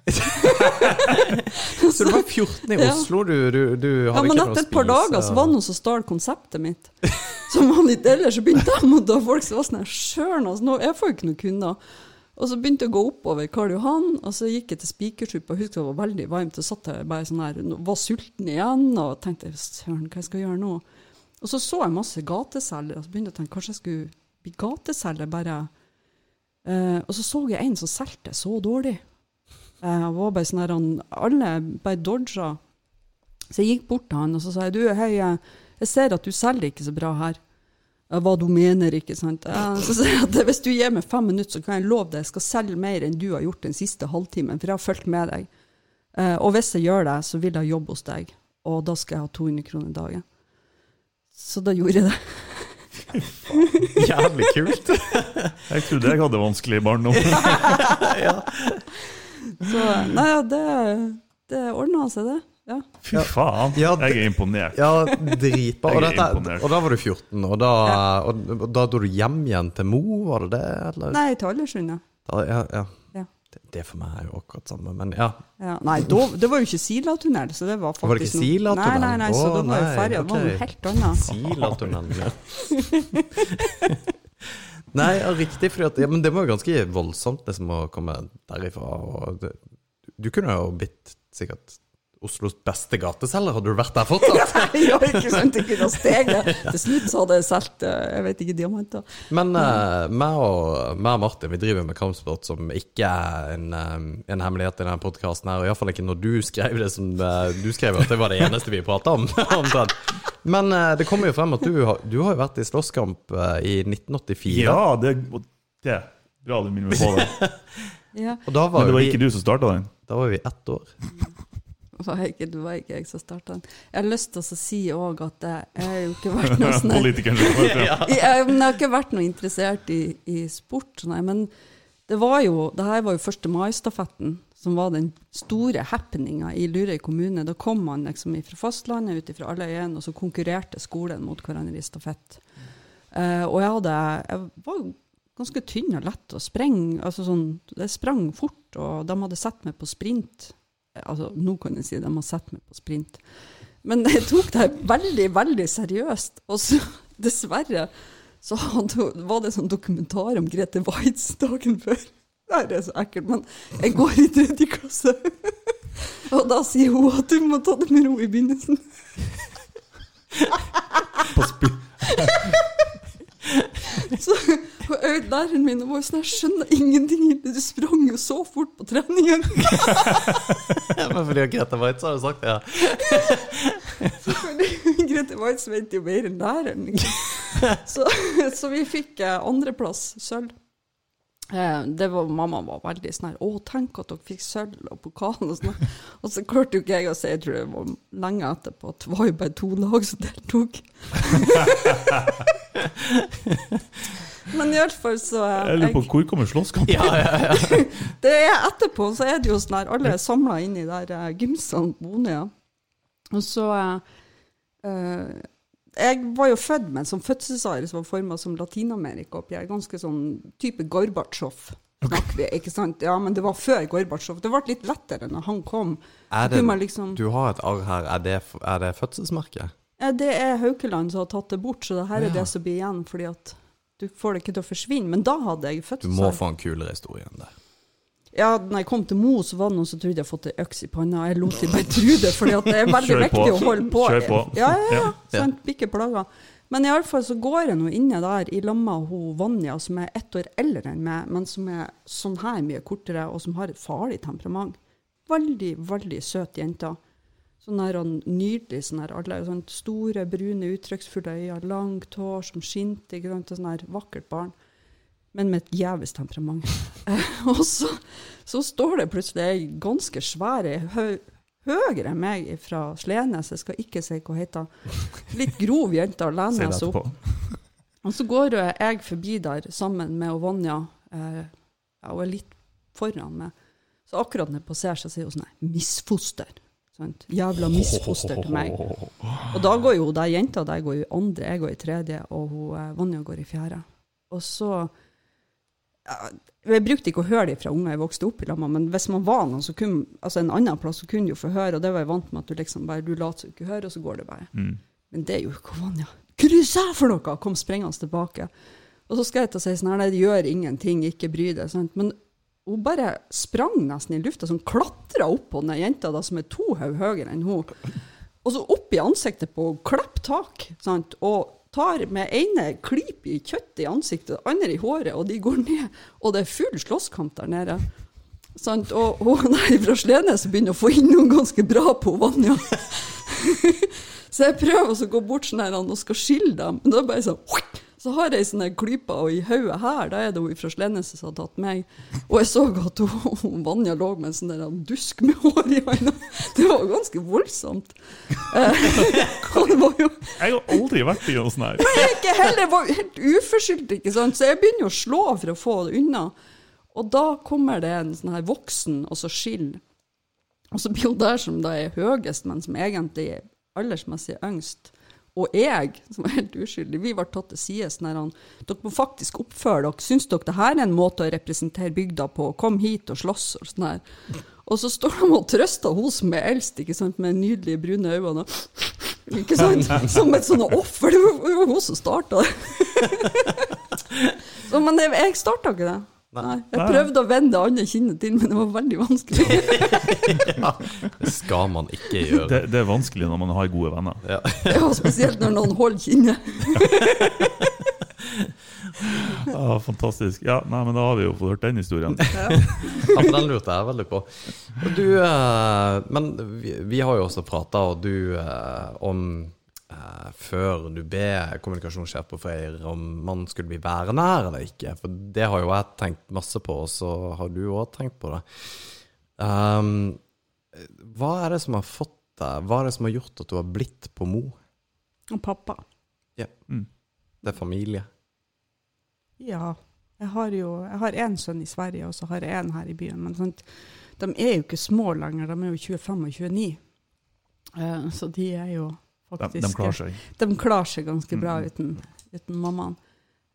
Så du var 14 i Ja. Oslo? Du, du, du Ja, hadde men ikke noe etter et par dager så var det noen som stjal konseptet mitt. Som var litt ellers, så begynte de å folk som var sånn Sjøren, altså, jeg får jo ikke noen kunder. Og så begynte jeg å gå oppover Karl Johan, og så gikk jeg til Spikersuppa. Husker det var veldig varmt, og satt jeg bare sånn her, var sulten igjen og tenkte søren, hva jeg skal gjøre nå? Og så så jeg masse gateselgere, og så begynte jeg å tenke kanskje jeg skulle bli gateselger, bare. Eh, og så så jeg en som solgte så dårlig. Eh, var bare sånn her, alle bare dodga. Så jeg gikk bort til han og så sa jeg, du, hei, eh, jeg ser at du selger ikke så bra her. Ja, hva du mener, ikke sant. Eh, Så sier jeg at hvis du gir meg fem minutter, så kan jeg love deg jeg skal selge mer enn du har gjort den siste halvtimen, for jeg har fulgt med deg. Eh, Og hvis jeg gjør det, så vil jeg jobbe hos deg, og da skal jeg ha 200 kroner dagen. Så da gjorde jeg det. Jævlig kult. Jeg trodde jeg hadde vanskelig barndom. Så nei, ja, det, det ordna seg, det. Ja. Fy faen, Ja, jeg er imponert. Ja, dritbra. Og, og da var du 14, og da, og, og da dro du hjem igjen til Mo, var det det? Eller? Nei, til Aldersundet. Da, ja, ja. Ja. Det, det for meg er jo akkurat samme, men ja. Ja, nei, da, det var jo ikke Silatunnel, så det var faktisk Var det ikke Silatunnel? Nei, nei, nei, så da var jo ferja det var noe helt annet. Silatunnel, ja. Nei, ja, riktig, for ja, men det var jo ganske voldsomt liksom, å komme derifra. Og det, du kunne jo blitt sikkert Oslos beste gateselger, hadde du vært der fortsatt? ja, ikke sant, det kunne steg Til slutt så hadde jeg solgt, eh, jeg vet ikke, diamanter. Men uh, meg, og, meg og Martin vi driver med kampsport som ikke er en, eh, en hemmelighet i denne podkasten. Iallfall ikke når du skrev det som du skrev, at det var det eneste vi prata om. omtrent. Men uh, det kommer jo frem at du har, du har jo vært i slåsskamp uh, i 1984. Ja, det, det er bra du minner meg på det. Ja, Og da var, Men det var vi, ikke du som starta den? da var vi ett år. Var ikke, det var ikke jeg som starta den. Jeg har lyst til å si òg at jeg har jo ikke vært noe sånn jeg, har ikke vært noe interessert i, i sport, nei, men det var jo, det her var jo 1. mai-stafetten som var den store happeninga i Lurøy kommune. Da kom man liksom fra fastlandet, ut fra alle øyene, og så konkurrerte skolen mot hverandre i stafett. Uh, og jeg, hadde, jeg var ganske tynn og lett å sprenge. Altså sånn, jeg sprang fort, og de hadde sett meg på sprint. Altså, nå kan jeg si de har sett meg på sprint. Men jeg tok det veldig, veldig seriøst. Og så, dessverre, så var det sånn dokumentar om Grete Waitz dagen før. Det er så ekkelt, men jeg går i tredje klasse. Og da sier hun at du må ta det med ro i begynnelsen. På Så øvde læreren min var sånn, jeg skjønner ingenting du sprang jo så fort på treningen. Men fordi Grete Waitz har jo sagt det. Ja. Grete Waitz vet jo mer enn læreren. Så, så vi fikk eh, andreplass, sølv. Eh, det var, mamma var veldig sånn her, å, tenk at dere fikk sølv og pokal og sånn. Og så klarte jo ikke jeg å si, jeg tror det var lenge etterpå, at det var jo bare to lag som deltok. Men iallfall så eh, Jeg lurer på hvor kommer slåsskampen? Ja, ja, ja. Det er etterpå, så er det jo sånn her, alle er samla inn i der uh, gymsalen på Bonøya. Og så eh, eh, Jeg var jo født med en sånn fødselsarr som var forma som Latin-Amerika oppi her. Ganske sånn type Gorbatsjov. vi, ikke sant? Ja, men det var før Gorbatsjov. Det ble litt lettere når han kom. Det, liksom, du har et arr her. Er det, er det fødselsmerket? ja, det er Haukeland som har tatt det bort, så det her er Ja. det som blir igjen. fordi at du får det ikke til å forsvinne. Men da hadde jeg Du må få en kulere historie enn det. Ja, når jeg kom til Mo, så var det noen som trodde jeg hadde fått ei øks i panna. Jeg lot dem bare tro det, for det er veldig viktig å holde på. Kjør på. Ja, ja, ja. Sant? Blir plager. Men iallfall så går jeg nå inne der i lamma hun Vanja, som er ett år eldre enn meg, men som er sånn her mye kortere, og som har et farlig temperament. Veldig, veldig søt jente. Sånn her og nydelig, sånn her, alle sånn store, brune, uttrykksfulle øyne, langt hår som skinte, ikke sant, sånn her vakkert barn. Men med et jævlig temperament. Og så, så står det plutselig ei ganske svær, hø, høyere enn meg fra Slenes, jeg skal ikke si hva hun heter, litt grov jente og lener seg opp. Og så går jeg forbi der sammen med Vanja, eh, og er litt foran meg. Så akkurat når jeg passerer, så sier hun sånn nei, misfoster. Sant? Jævla misfoster til meg. Og da går jo de jenta der går i andre, jeg går i tredje, og hun, eh, Vanja går i fjerde. Og så Jeg brukte ikke å høre det fra unger jeg vokste opp i lag men hvis man var noen, så kunne, altså en annen plass, så kunne du jo få høre, og det var jeg vant med at du liksom bare du later som du ikke hører, og så går det bare. Mm. Men det er jo ikke Vanja. Hva er det for noe? Kom sprengende tilbake. Og så skal jeg til å si sånn her, nei, det gjør ingenting, ikke bry deg. Sant? Men hun bare sprang nesten i lufta, sånn klatra opp på den jenta da, som er to haug høyere enn hun. Og så opp i ansiktet på henne, klapp tak, sant? og tar med ene klyp i kjøttet i ansiktet, det andre i håret, og de går ned, og det er full slåsskamp der nede. Sant? Og hun fra Slenes begynner å få inn noe ganske bra på Vanja. Så jeg prøver å gå bort sånn her og skal skille dem. Men da er det bare sånn Så har jeg sånne klyper, og i hodet her, da er det hun fra Slenes som har tatt meg. Og jeg så at hun, Vanja lå med en sånn der dusk med hår i hånda. Det var ganske voldsomt. Eh, var jo Jeg har aldri vært i noe sånt her. jeg ikke heller var helt uforskyldt, ikke sant? så jeg begynner å slå for å få det unna. Og da kommer det en sånn her voksen, og så skiller. Og så blir hun der som da er høyest, men som egentlig er aldersmessig yngst. Og jeg, som var helt uskyldig, vi ble tatt til side. Dere må faktisk oppføre dere. Syns dere det her er en måte å representere bygda på? Kom hit og slåss og sånn her. Og så står de og trøster hun som er eldst, ikke sant, med nydelige brune øyne. Ikke sant? Som et sånt offer. Det var, hun som starta det. Men jeg starta ikke det. Nei. Jeg prøvde å vende det andre kinnet til, men det var veldig vanskelig. Det skal man ikke gjøre. Det, det er vanskelig når man har gode venner. Ja. Ja, spesielt når noen holder kinnet. Ja, fantastisk. Ja, nei, men Da har vi jo fått hørt den historien. Ja, for den lurte jeg veldig på. Du, eh, men vi, vi har jo også prata, og du, eh, om eh, før du ber kommunikasjonssjef på Freyr om man skulle bli værende her eller ikke. For det har jo jeg tenkt masse på, og så har du òg tenkt på det. Um, hva er det som har fått deg Hva er det som har gjort at du har blitt på Mo? Og pappa. Mm. Det er familie. Ja. Jeg har jo jeg har én sønn i Sverige, og så har jeg én her i byen. Men sant, de er jo ikke små lenger, de er jo 25 og 29. Uh, så de er jo faktisk de klarer seg. De klarer seg ganske bra Mm. uten, uten mammaen.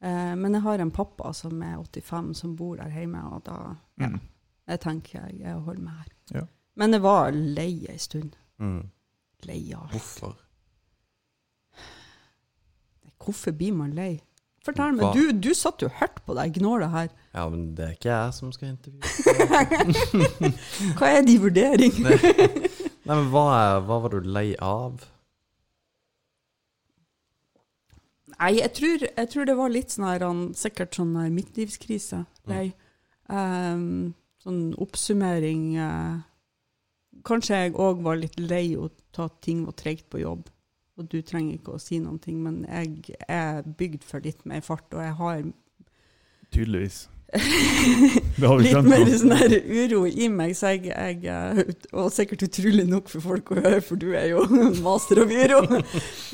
Eh, men jeg har en pappa som er 85, som bor der hjemme, og da ja, Mm. jeg tenker jeg, jeg holder meg her. Ja. Men jeg var lei en stund. Mm. Lei av alt. Hvorfor? Hvorfor blir man lei? Fortell meg, du, du satt jo og hørte på deg gnåle her. Ja, men det er ikke jeg som skal intervjue. Hva er din vurdering? Nei, men hva, er, hva var du lei av? Nei, jeg tror, jeg tror det var litt sånn her, sikkert sånn her midtlivskrise. Mm. Um, sånn oppsummering uh, Kanskje jeg òg var litt lei å ta ting var tregt på jobb. Og du trenger ikke å si noen ting, men jeg er bygd for litt mer fart, og jeg har Tydeligvis. Litt mer sånn her uro i meg, så jeg, jeg Og sikkert utrolig nok for folk å høre, for du er jo master av uro.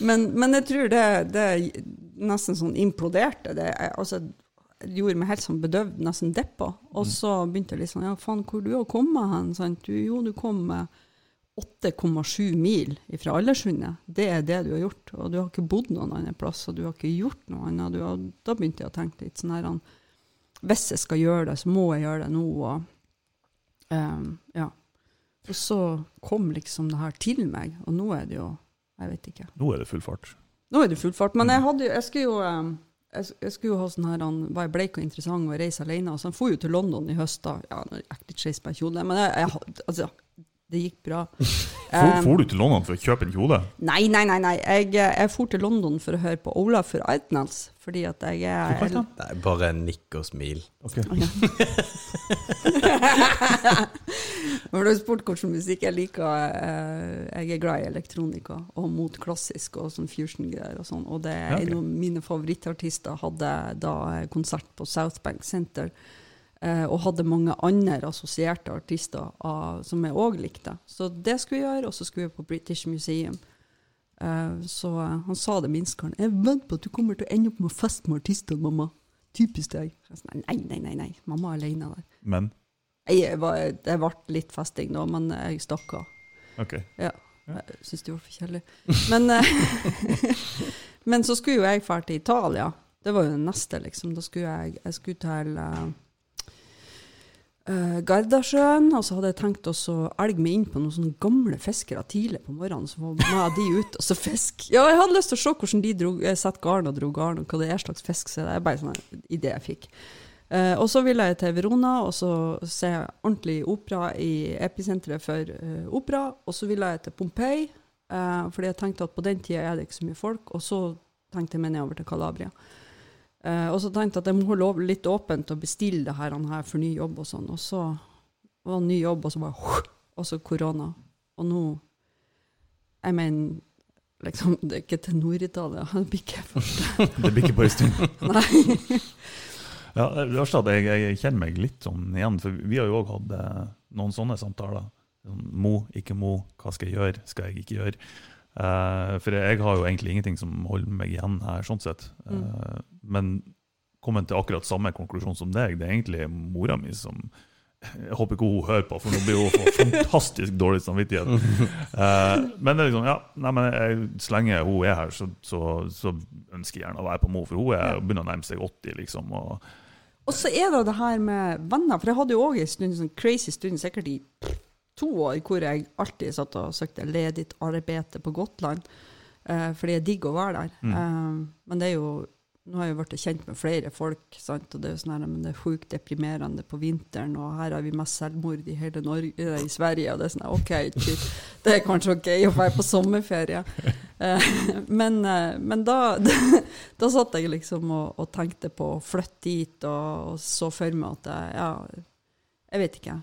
Men, men jeg tror det, det nesten sånn imploderte. Det, altså, gjorde meg helt sånn bedøvd, nesten deppa. Og så begynte jeg litt sånn Ja, faen, hvor du har kommet hen? Sant? Du, jo, du kom med 8,7 mil fra Aldersundet. Det er det du har gjort. Og du har ikke bodd noen annen plass, og du har ikke gjort noe annet. Du har, da begynte jeg å tenke litt sånn her han, Hvis jeg skal gjøre det, så må jeg gjøre det nå. Og, um, ja. og så kom liksom det her til meg, og nå er det jo Jeg vet ikke. Nå er det full fart. Nå er det full fart. Men jeg, hadde, jeg skulle jo um, jeg, jeg skulle jo ha sånn her, han var jeg bleik og interessant og reise alene. Så han for jo til London i høst. da. Ja, nå gikk litt skeis på kjole, men jeg, jeg, altså, det gikk bra. For, Um, for du til London for å kjøpe en kjole? Nei, nei, nei. nei. Jeg, jeg for til London for å høre på Olafur Idnals. fordi at jeg er han? Nei, bare nikk og smil. Ok. Når du har spurt hvilken musikk jeg liker eh, Jeg er glad i elektronika og mot klassisk og sånn fusion-greier og sånn. Og det er en av mine favorittartister hadde da konsert på South Bank Center. Eh, og hadde mange andre assosierte artister av, som jeg òg likte. Så det skulle vi gjøre, og så skulle vi på British Museum. Eh, så eh, han sa det minst kan. 'Jeg venter på at du kommer til å ende opp med å feste med artister, mamma'. Typisk deg. Jeg Nei, nei, nei, nei. Mamma er alene der. Men Jeg, det ble litt festing da, men jeg stakk av. OK. Ja. Jeg syns det var for kjedelig. Men, men så skulle jo jeg dra til Italia. Det var jo det neste, liksom. Da skulle jeg, jeg skulle til uh, Gardasjøen, og så hadde jeg tenkt å elge meg inn på noen sånne gamle fiskere tidlig på morgenen. Så var med de ut og så fisk. Ja, jeg hadde lyst til å se hvordan de dro, eh, satte garn og dro garn, og hva det er slags fisk. Så det er bare sånn en idé jeg fikk. Uh, og så ville jeg til Verona og så se ordentlig opera i episenteret for uh, opera. Og så ville jeg til Pompeii, uh, fordi jeg tenkte at på den tida er det ikke så mye folk. Og så tenkte jeg meg nedover til Calabria. Eh, og så tenkte jeg at jeg må holde litt åpent og bestille det her, han her for ny jobb og sånn. Og så var det ny jobb, og så bare Og så korona. Og nå Jeg mener liksom, det er ikke til Nord-Italia. Det blir ikke først. Det blir ikke på en stund. Nei. Ja, at jeg, jeg kjenner meg litt sånn igjen, for vi har jo òg hatt eh, noen sånne samtaler. Sånn, mo, ikke mo, hva skal jeg gjøre, skal jeg ikke gjøre? Eh, for jeg har jo egentlig ingenting som holder meg igjen her, sånn sett. Eh, Men kommet til akkurat samme konklusjon som deg. Det er egentlig mora mi som Jeg håper ikke hun hører på, for nå blir hun for fantastisk dårlig samvittighet. Uh, men det er liksom, ja, nei, men jeg, så lenge hun er her, så, så, så ønsker jeg gjerne å være på Mo, for hun er, begynner å nærme seg 80, liksom. Og, Og så er det det her med venner, for jeg hadde jo òg en stund, sånn crazy stund, sikkert i to år, hvor jeg alltid satt og søkte ledig arbeid på Gotland, eh, fordi jeg digger å være der. Eh, men det er jo nå har jeg jo blitt kjent med flere folk, sant? og det er jo sånn men det er sjukt deprimerende på vinteren, og her har vi mest selvmord i hele Norge, i Sverige, og det er sånn OK, shit, det er kanskje OK å være på sommerferie. Eh, men, eh, men da, da satt jeg liksom og, og tenkte på å flytte dit, og, og så for meg at jeg, ja, jeg vet ikke.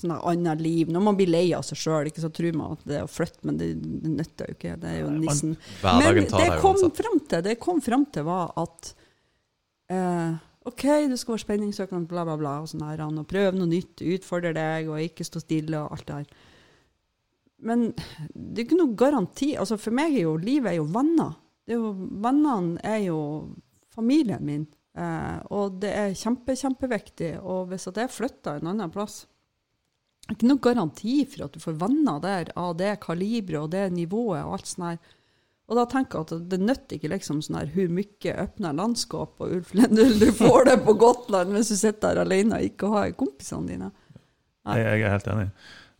Sånn et annet liv. Når man blir lei av seg sjøl, så tror man at det er å flytte, men det, det nytter jo ikke. Det er jo nissen. Men det kom fram til, det kom frem til, var at eh, OK, du skal være spenningssøkende, bla, bla, bla, og sånn her, og prøve noe nytt, utfordre deg, og ikke stå stille, og alt det her. Men det er ikke noe garanti. Altså, for meg er jo livet er jo venner. Det er jo, vennene er jo familien min. Eh, og det er kjempe, kjempeviktig. Og hvis at jeg flytter en annen plass det er ikke noen garanti for at du får venner der av det kaliberet og det nivået og alt sånt her. Og da tenker jeg at det nytter ikke liksom sånn her hvor mye åpna landskap og Ulf Lendel du får det på Gotland hvis du sitter der alene og ikke har kompisene dine. Nei. jeg, jeg er helt enig.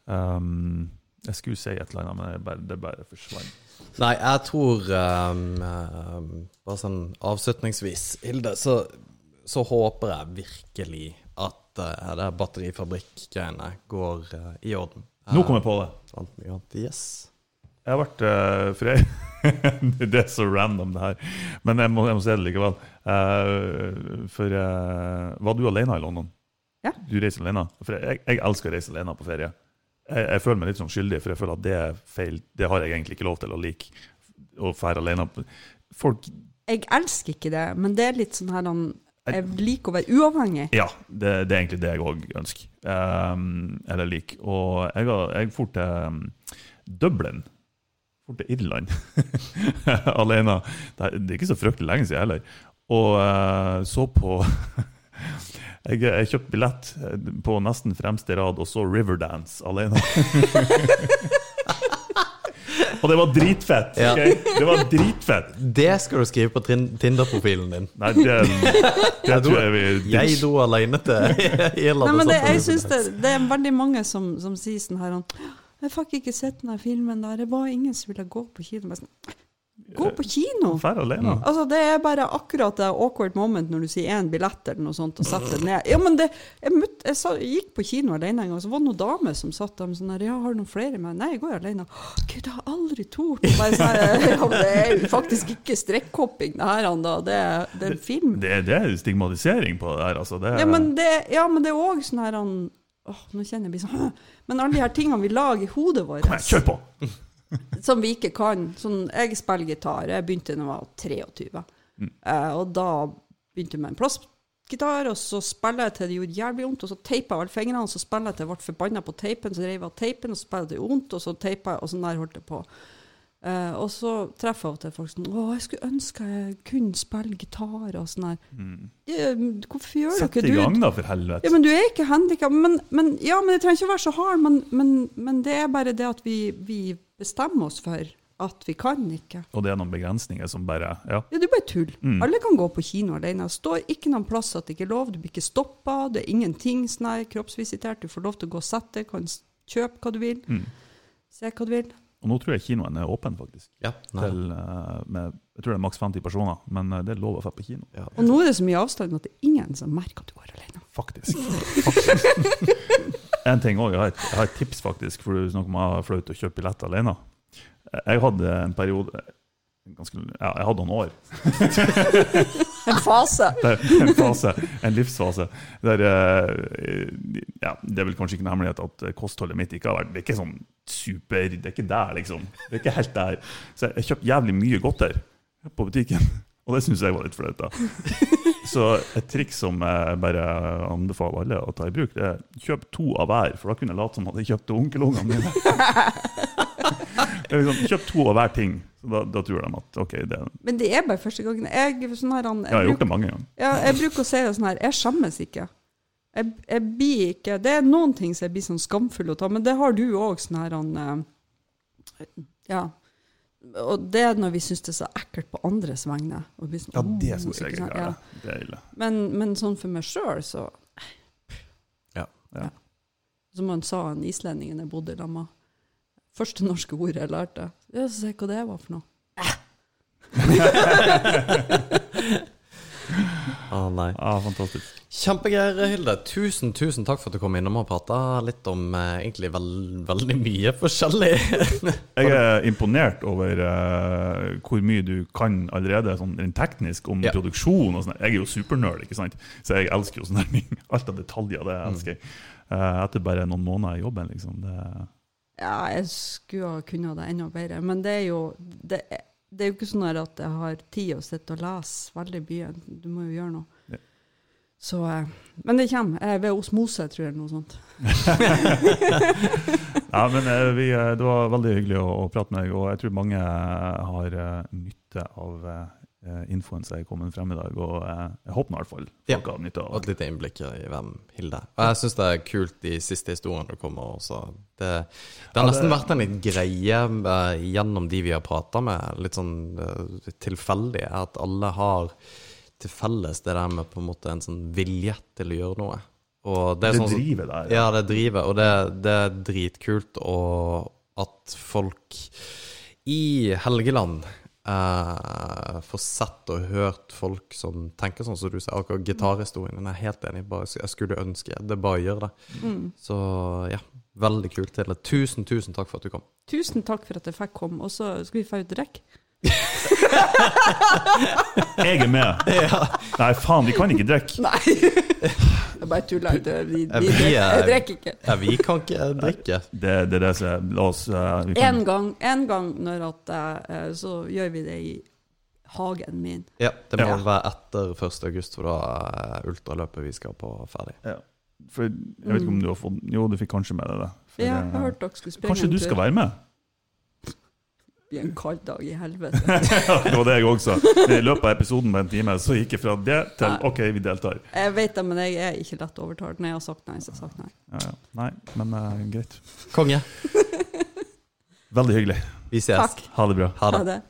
Um, jeg skulle si et eller annet, men jeg bare, det bare forsvant. Nei, jeg tror um, um, Bare sånn avslutningsvis, Hilde, så, så håper jeg virkelig at uh, det batterifabrikk-greiene går uh, i orden. Nå kom jeg på det. Alt mye annet. Yes. Jeg har vært uh, For Det er så random, det her. Men jeg må, jeg må se det likevel. Uh, for uh, Var du alene i London? Ja. Du reiser alene? For jeg, jeg elsker å reise alene på ferie. Jeg, jeg føler meg litt sånn skyldig, for jeg føler at det er feil. Det har jeg egentlig ikke lov til å like. Å fære alene. Folk Jeg elsker ikke det, men det er litt sånn her han Jeg liker å være uavhengig. Ja, det, det er egentlig det jeg òg ønsker. Um, eller liker. Og jeg, har, jeg for til um, Dublin. For til Irland. Alene. Det er, det er ikke så fryktelig lenge siden heller. Og uh, så på jeg, jeg kjøpte billett på nesten fremste rad og så Riverdance alene. og det var dritfett! Ja. ok? Det var dritfett! Det skal du skrive på Tinder-profilen din. Nei, det, det tror jeg vi Jeg dro alene til Irland. Nei, men det, jeg synes det, det er veldig mange som, som sier sånn her Jeg fikk ikke sett den filmen der. Det var ingen som ville gå på kino. Gå på kino! Fær alene. Altså, Det er bare akkurat det awkward moment når du sier én billett eller noe sånt og setter det ned. Ja, men det, Jeg, møtt, jeg, sa, jeg gikk på kino alene en gang, så var det noen damer som satt der med sånn her Ja, har du noen flere med? Nei, jeg går alene. Gud, jeg har aldri tort. Og Bare sånn, her, ja, men det er jo faktisk ikke strekkhopping, det her, da. Det, det er en film. Det, det er stigmatisering på det her. Altså. Det er, Ja, men det, ja, men det er òg sånn her han, åh, Nå kjenner jeg blir sånn Men alle de her tingene vi lager i hodet vårt, Kom igjen, kjør på! Som vi ikke kan sånn, Jeg spiller gitar. Jeg begynte da jeg var 23. Eh, og da begynte jeg med en plastgitar, og så spiller jeg til det gjorde jævlig vondt, og så teipa jeg alle fingrene, og så spiller jeg til jeg ble forbanna på teipen, så reiv jeg av teipen, og så spiller jeg til det vondt, og så teipa jeg, og sånn der holdt jeg på. Eh, og så treffer jeg til folk sånn Å, jeg skulle ønske jeg kunne spille gitar, og sånn her. Ja, Hvorfor gjør du Sett i gang, da, for helvete. ja, men du er ikke handikappa. Men, men, ja, men det trenger ikke å være så hard. Men, men, men det er bare det at vi, vi bestemmer oss for at vi kan ikke. Og det er noen begrensninger som bare Ja. Ja, det er bare tull. Alle kan gå på kino alene. Det står ikke noen plass at det ikke er lov. Du blir ikke stoppa. Det er ingenting sånn kroppsvisitert. Du får lov til å gå og sette deg, kan kjøpe hva du vil. Se hva du vil. Og nå tror jeg kinoen er åpen, faktisk. Ja. Til, eh, med, jeg tror det er maks 50 personer, men eh, det er lov å dra på kino. Ja. Og nå er det så mye avstand at det er ingen som merker at du går alene. Faktisk. faktisk. en ting også, jeg, har et, jeg har et tips, faktisk, for du snakker om å ha flaut å kjøpe billett alene. Jeg hadde en periode ganske, ja, Jeg hadde noen år. En fase. Der, en fase, en livsfase. Der, eh, ja, det er vel kanskje ikke noen hemmelighet at kostholdet mitt ikke har vært Det er ikke sånn super Det er ikke der, liksom. Det er ikke helt der. Så jeg kjøpte jævlig mye godter på butikken, og det syns jeg var litt flaut. da. Så et triks som jeg bare anbefaler alle å ta i bruk, det er kjøp to av hver, for da kunne jeg late som at jeg kjøpte onkelungene mine. Liksom, kjøp to av hver ting, da, da tror de at OK, det Men det er bare første gangen. Jeg, sånn her, jeg, Jeg har jeg, gjort det mange ganger. Ja, jeg bruker å si det sånn her, jeg skjemmes ikke. jeg, jeg blir ikke Det er noen ting som jeg blir sånn skamfull å ta, men det har du òg, sånn her han Ja. Og det er når vi syns det er så ekkelt på andres vegne. Og blir sånn, Ja, det «Oh», syns jeg ikke er? Ja. Det er ille. Men, men sånn for meg sjøl, så Ja. Ja. Som han sa, han islendingen jeg bodde sammen med. Første norske ordet jeg lærte. Ja, så se hva det var for noe. Ah, nei. Ah, fantastisk. Kjempegreier, Hilde. Tusen, tusen takk for at du kom innom og prata litt om eh, egentlig veld, veldig mye forskjellig. Jeg er imponert over eh, hvor mye du kan allerede sånn rent teknisk om Ja. produksjon. og sånn. Jeg er jo supernerd, ikke sant? så jeg elsker jo sånne ting. Alt av detaljer, det elsker jeg. Eh, etter bare noen måneder i jobben, liksom. Det, Ja, jeg skulle ha kunnet det enda bedre. Men det er jo det, det er jo ikke sånn at jeg har tid å sitte og lese veldig mye. Du må jo gjøre noe. Ja. Så, eh, men det kommer. Er ved osmose, tror jeg, eller noe sånt. ja, men eh, vi, eh, Det var veldig hyggelig å, å prate med deg, og jeg tror mange har nytte av infoen som er kommet frem i dag. Og eh, jeg håper i hvert fall Ja. har nytte av Og et lite innblikk i hvem Hilde er. Og jeg syns det er kult de siste historiene du kommer også. Det, det har Ja, nesten det- vært en litt greie eh, gjennom de vi har prata med, litt sånn eh, tilfeldig, at alle har til felles det der med på en måte en sånn vilje til å gjøre noe. Og det det sånn som- drivet der. Ja, det driver, og det, det er dritkult. Og at folk i Helgeland eh, får sett og hørt folk som tenker sånn som du sier. Akkurat gitarhistorien den er helt enig. Bare, jeg skulle ønske det. Bare gjør det. Mm. Så ja, veldig kult. Tusen, tusen takk for at du kom. Tusen takk for at jeg fikk komme. Og så skal vi få ut drikke. Jeg er med! Nei, faen, vi kan ikke drikke. Nei! jeg bare tuller. Vi, vi, vi drikker- er- jeg drikker ikke. Ja, vi kan ikke drikke. Det, det er det som er La oss uh, vi kan- En gang, en gang når at, uh, så gjør vi det i hagen min. Ja, det må Ja. være etter 1. august, for da er ultraløpet vi skal på, ferdig. Ja. For jeg vet ikke om du har fått Jo, du fikk kanskje med deg det. For, Ja, jeg har hørt dere skulle sprenge Kanskje du skal være med? Blir en kald dag i helvete. det var det jeg også sa. I løpet av episoden på en time så gikk jeg fra det til Nei. OK, vi deltar. Jeg vet det, men jeg er ikke lett overtalt. Når jeg har sagt nei, så har jeg sagt nei. Ja, ja. Nei, men uh, greit. Konge. Veldig hyggelig. Vi ses. Takk. Ha det bra. Ha det. Ha det.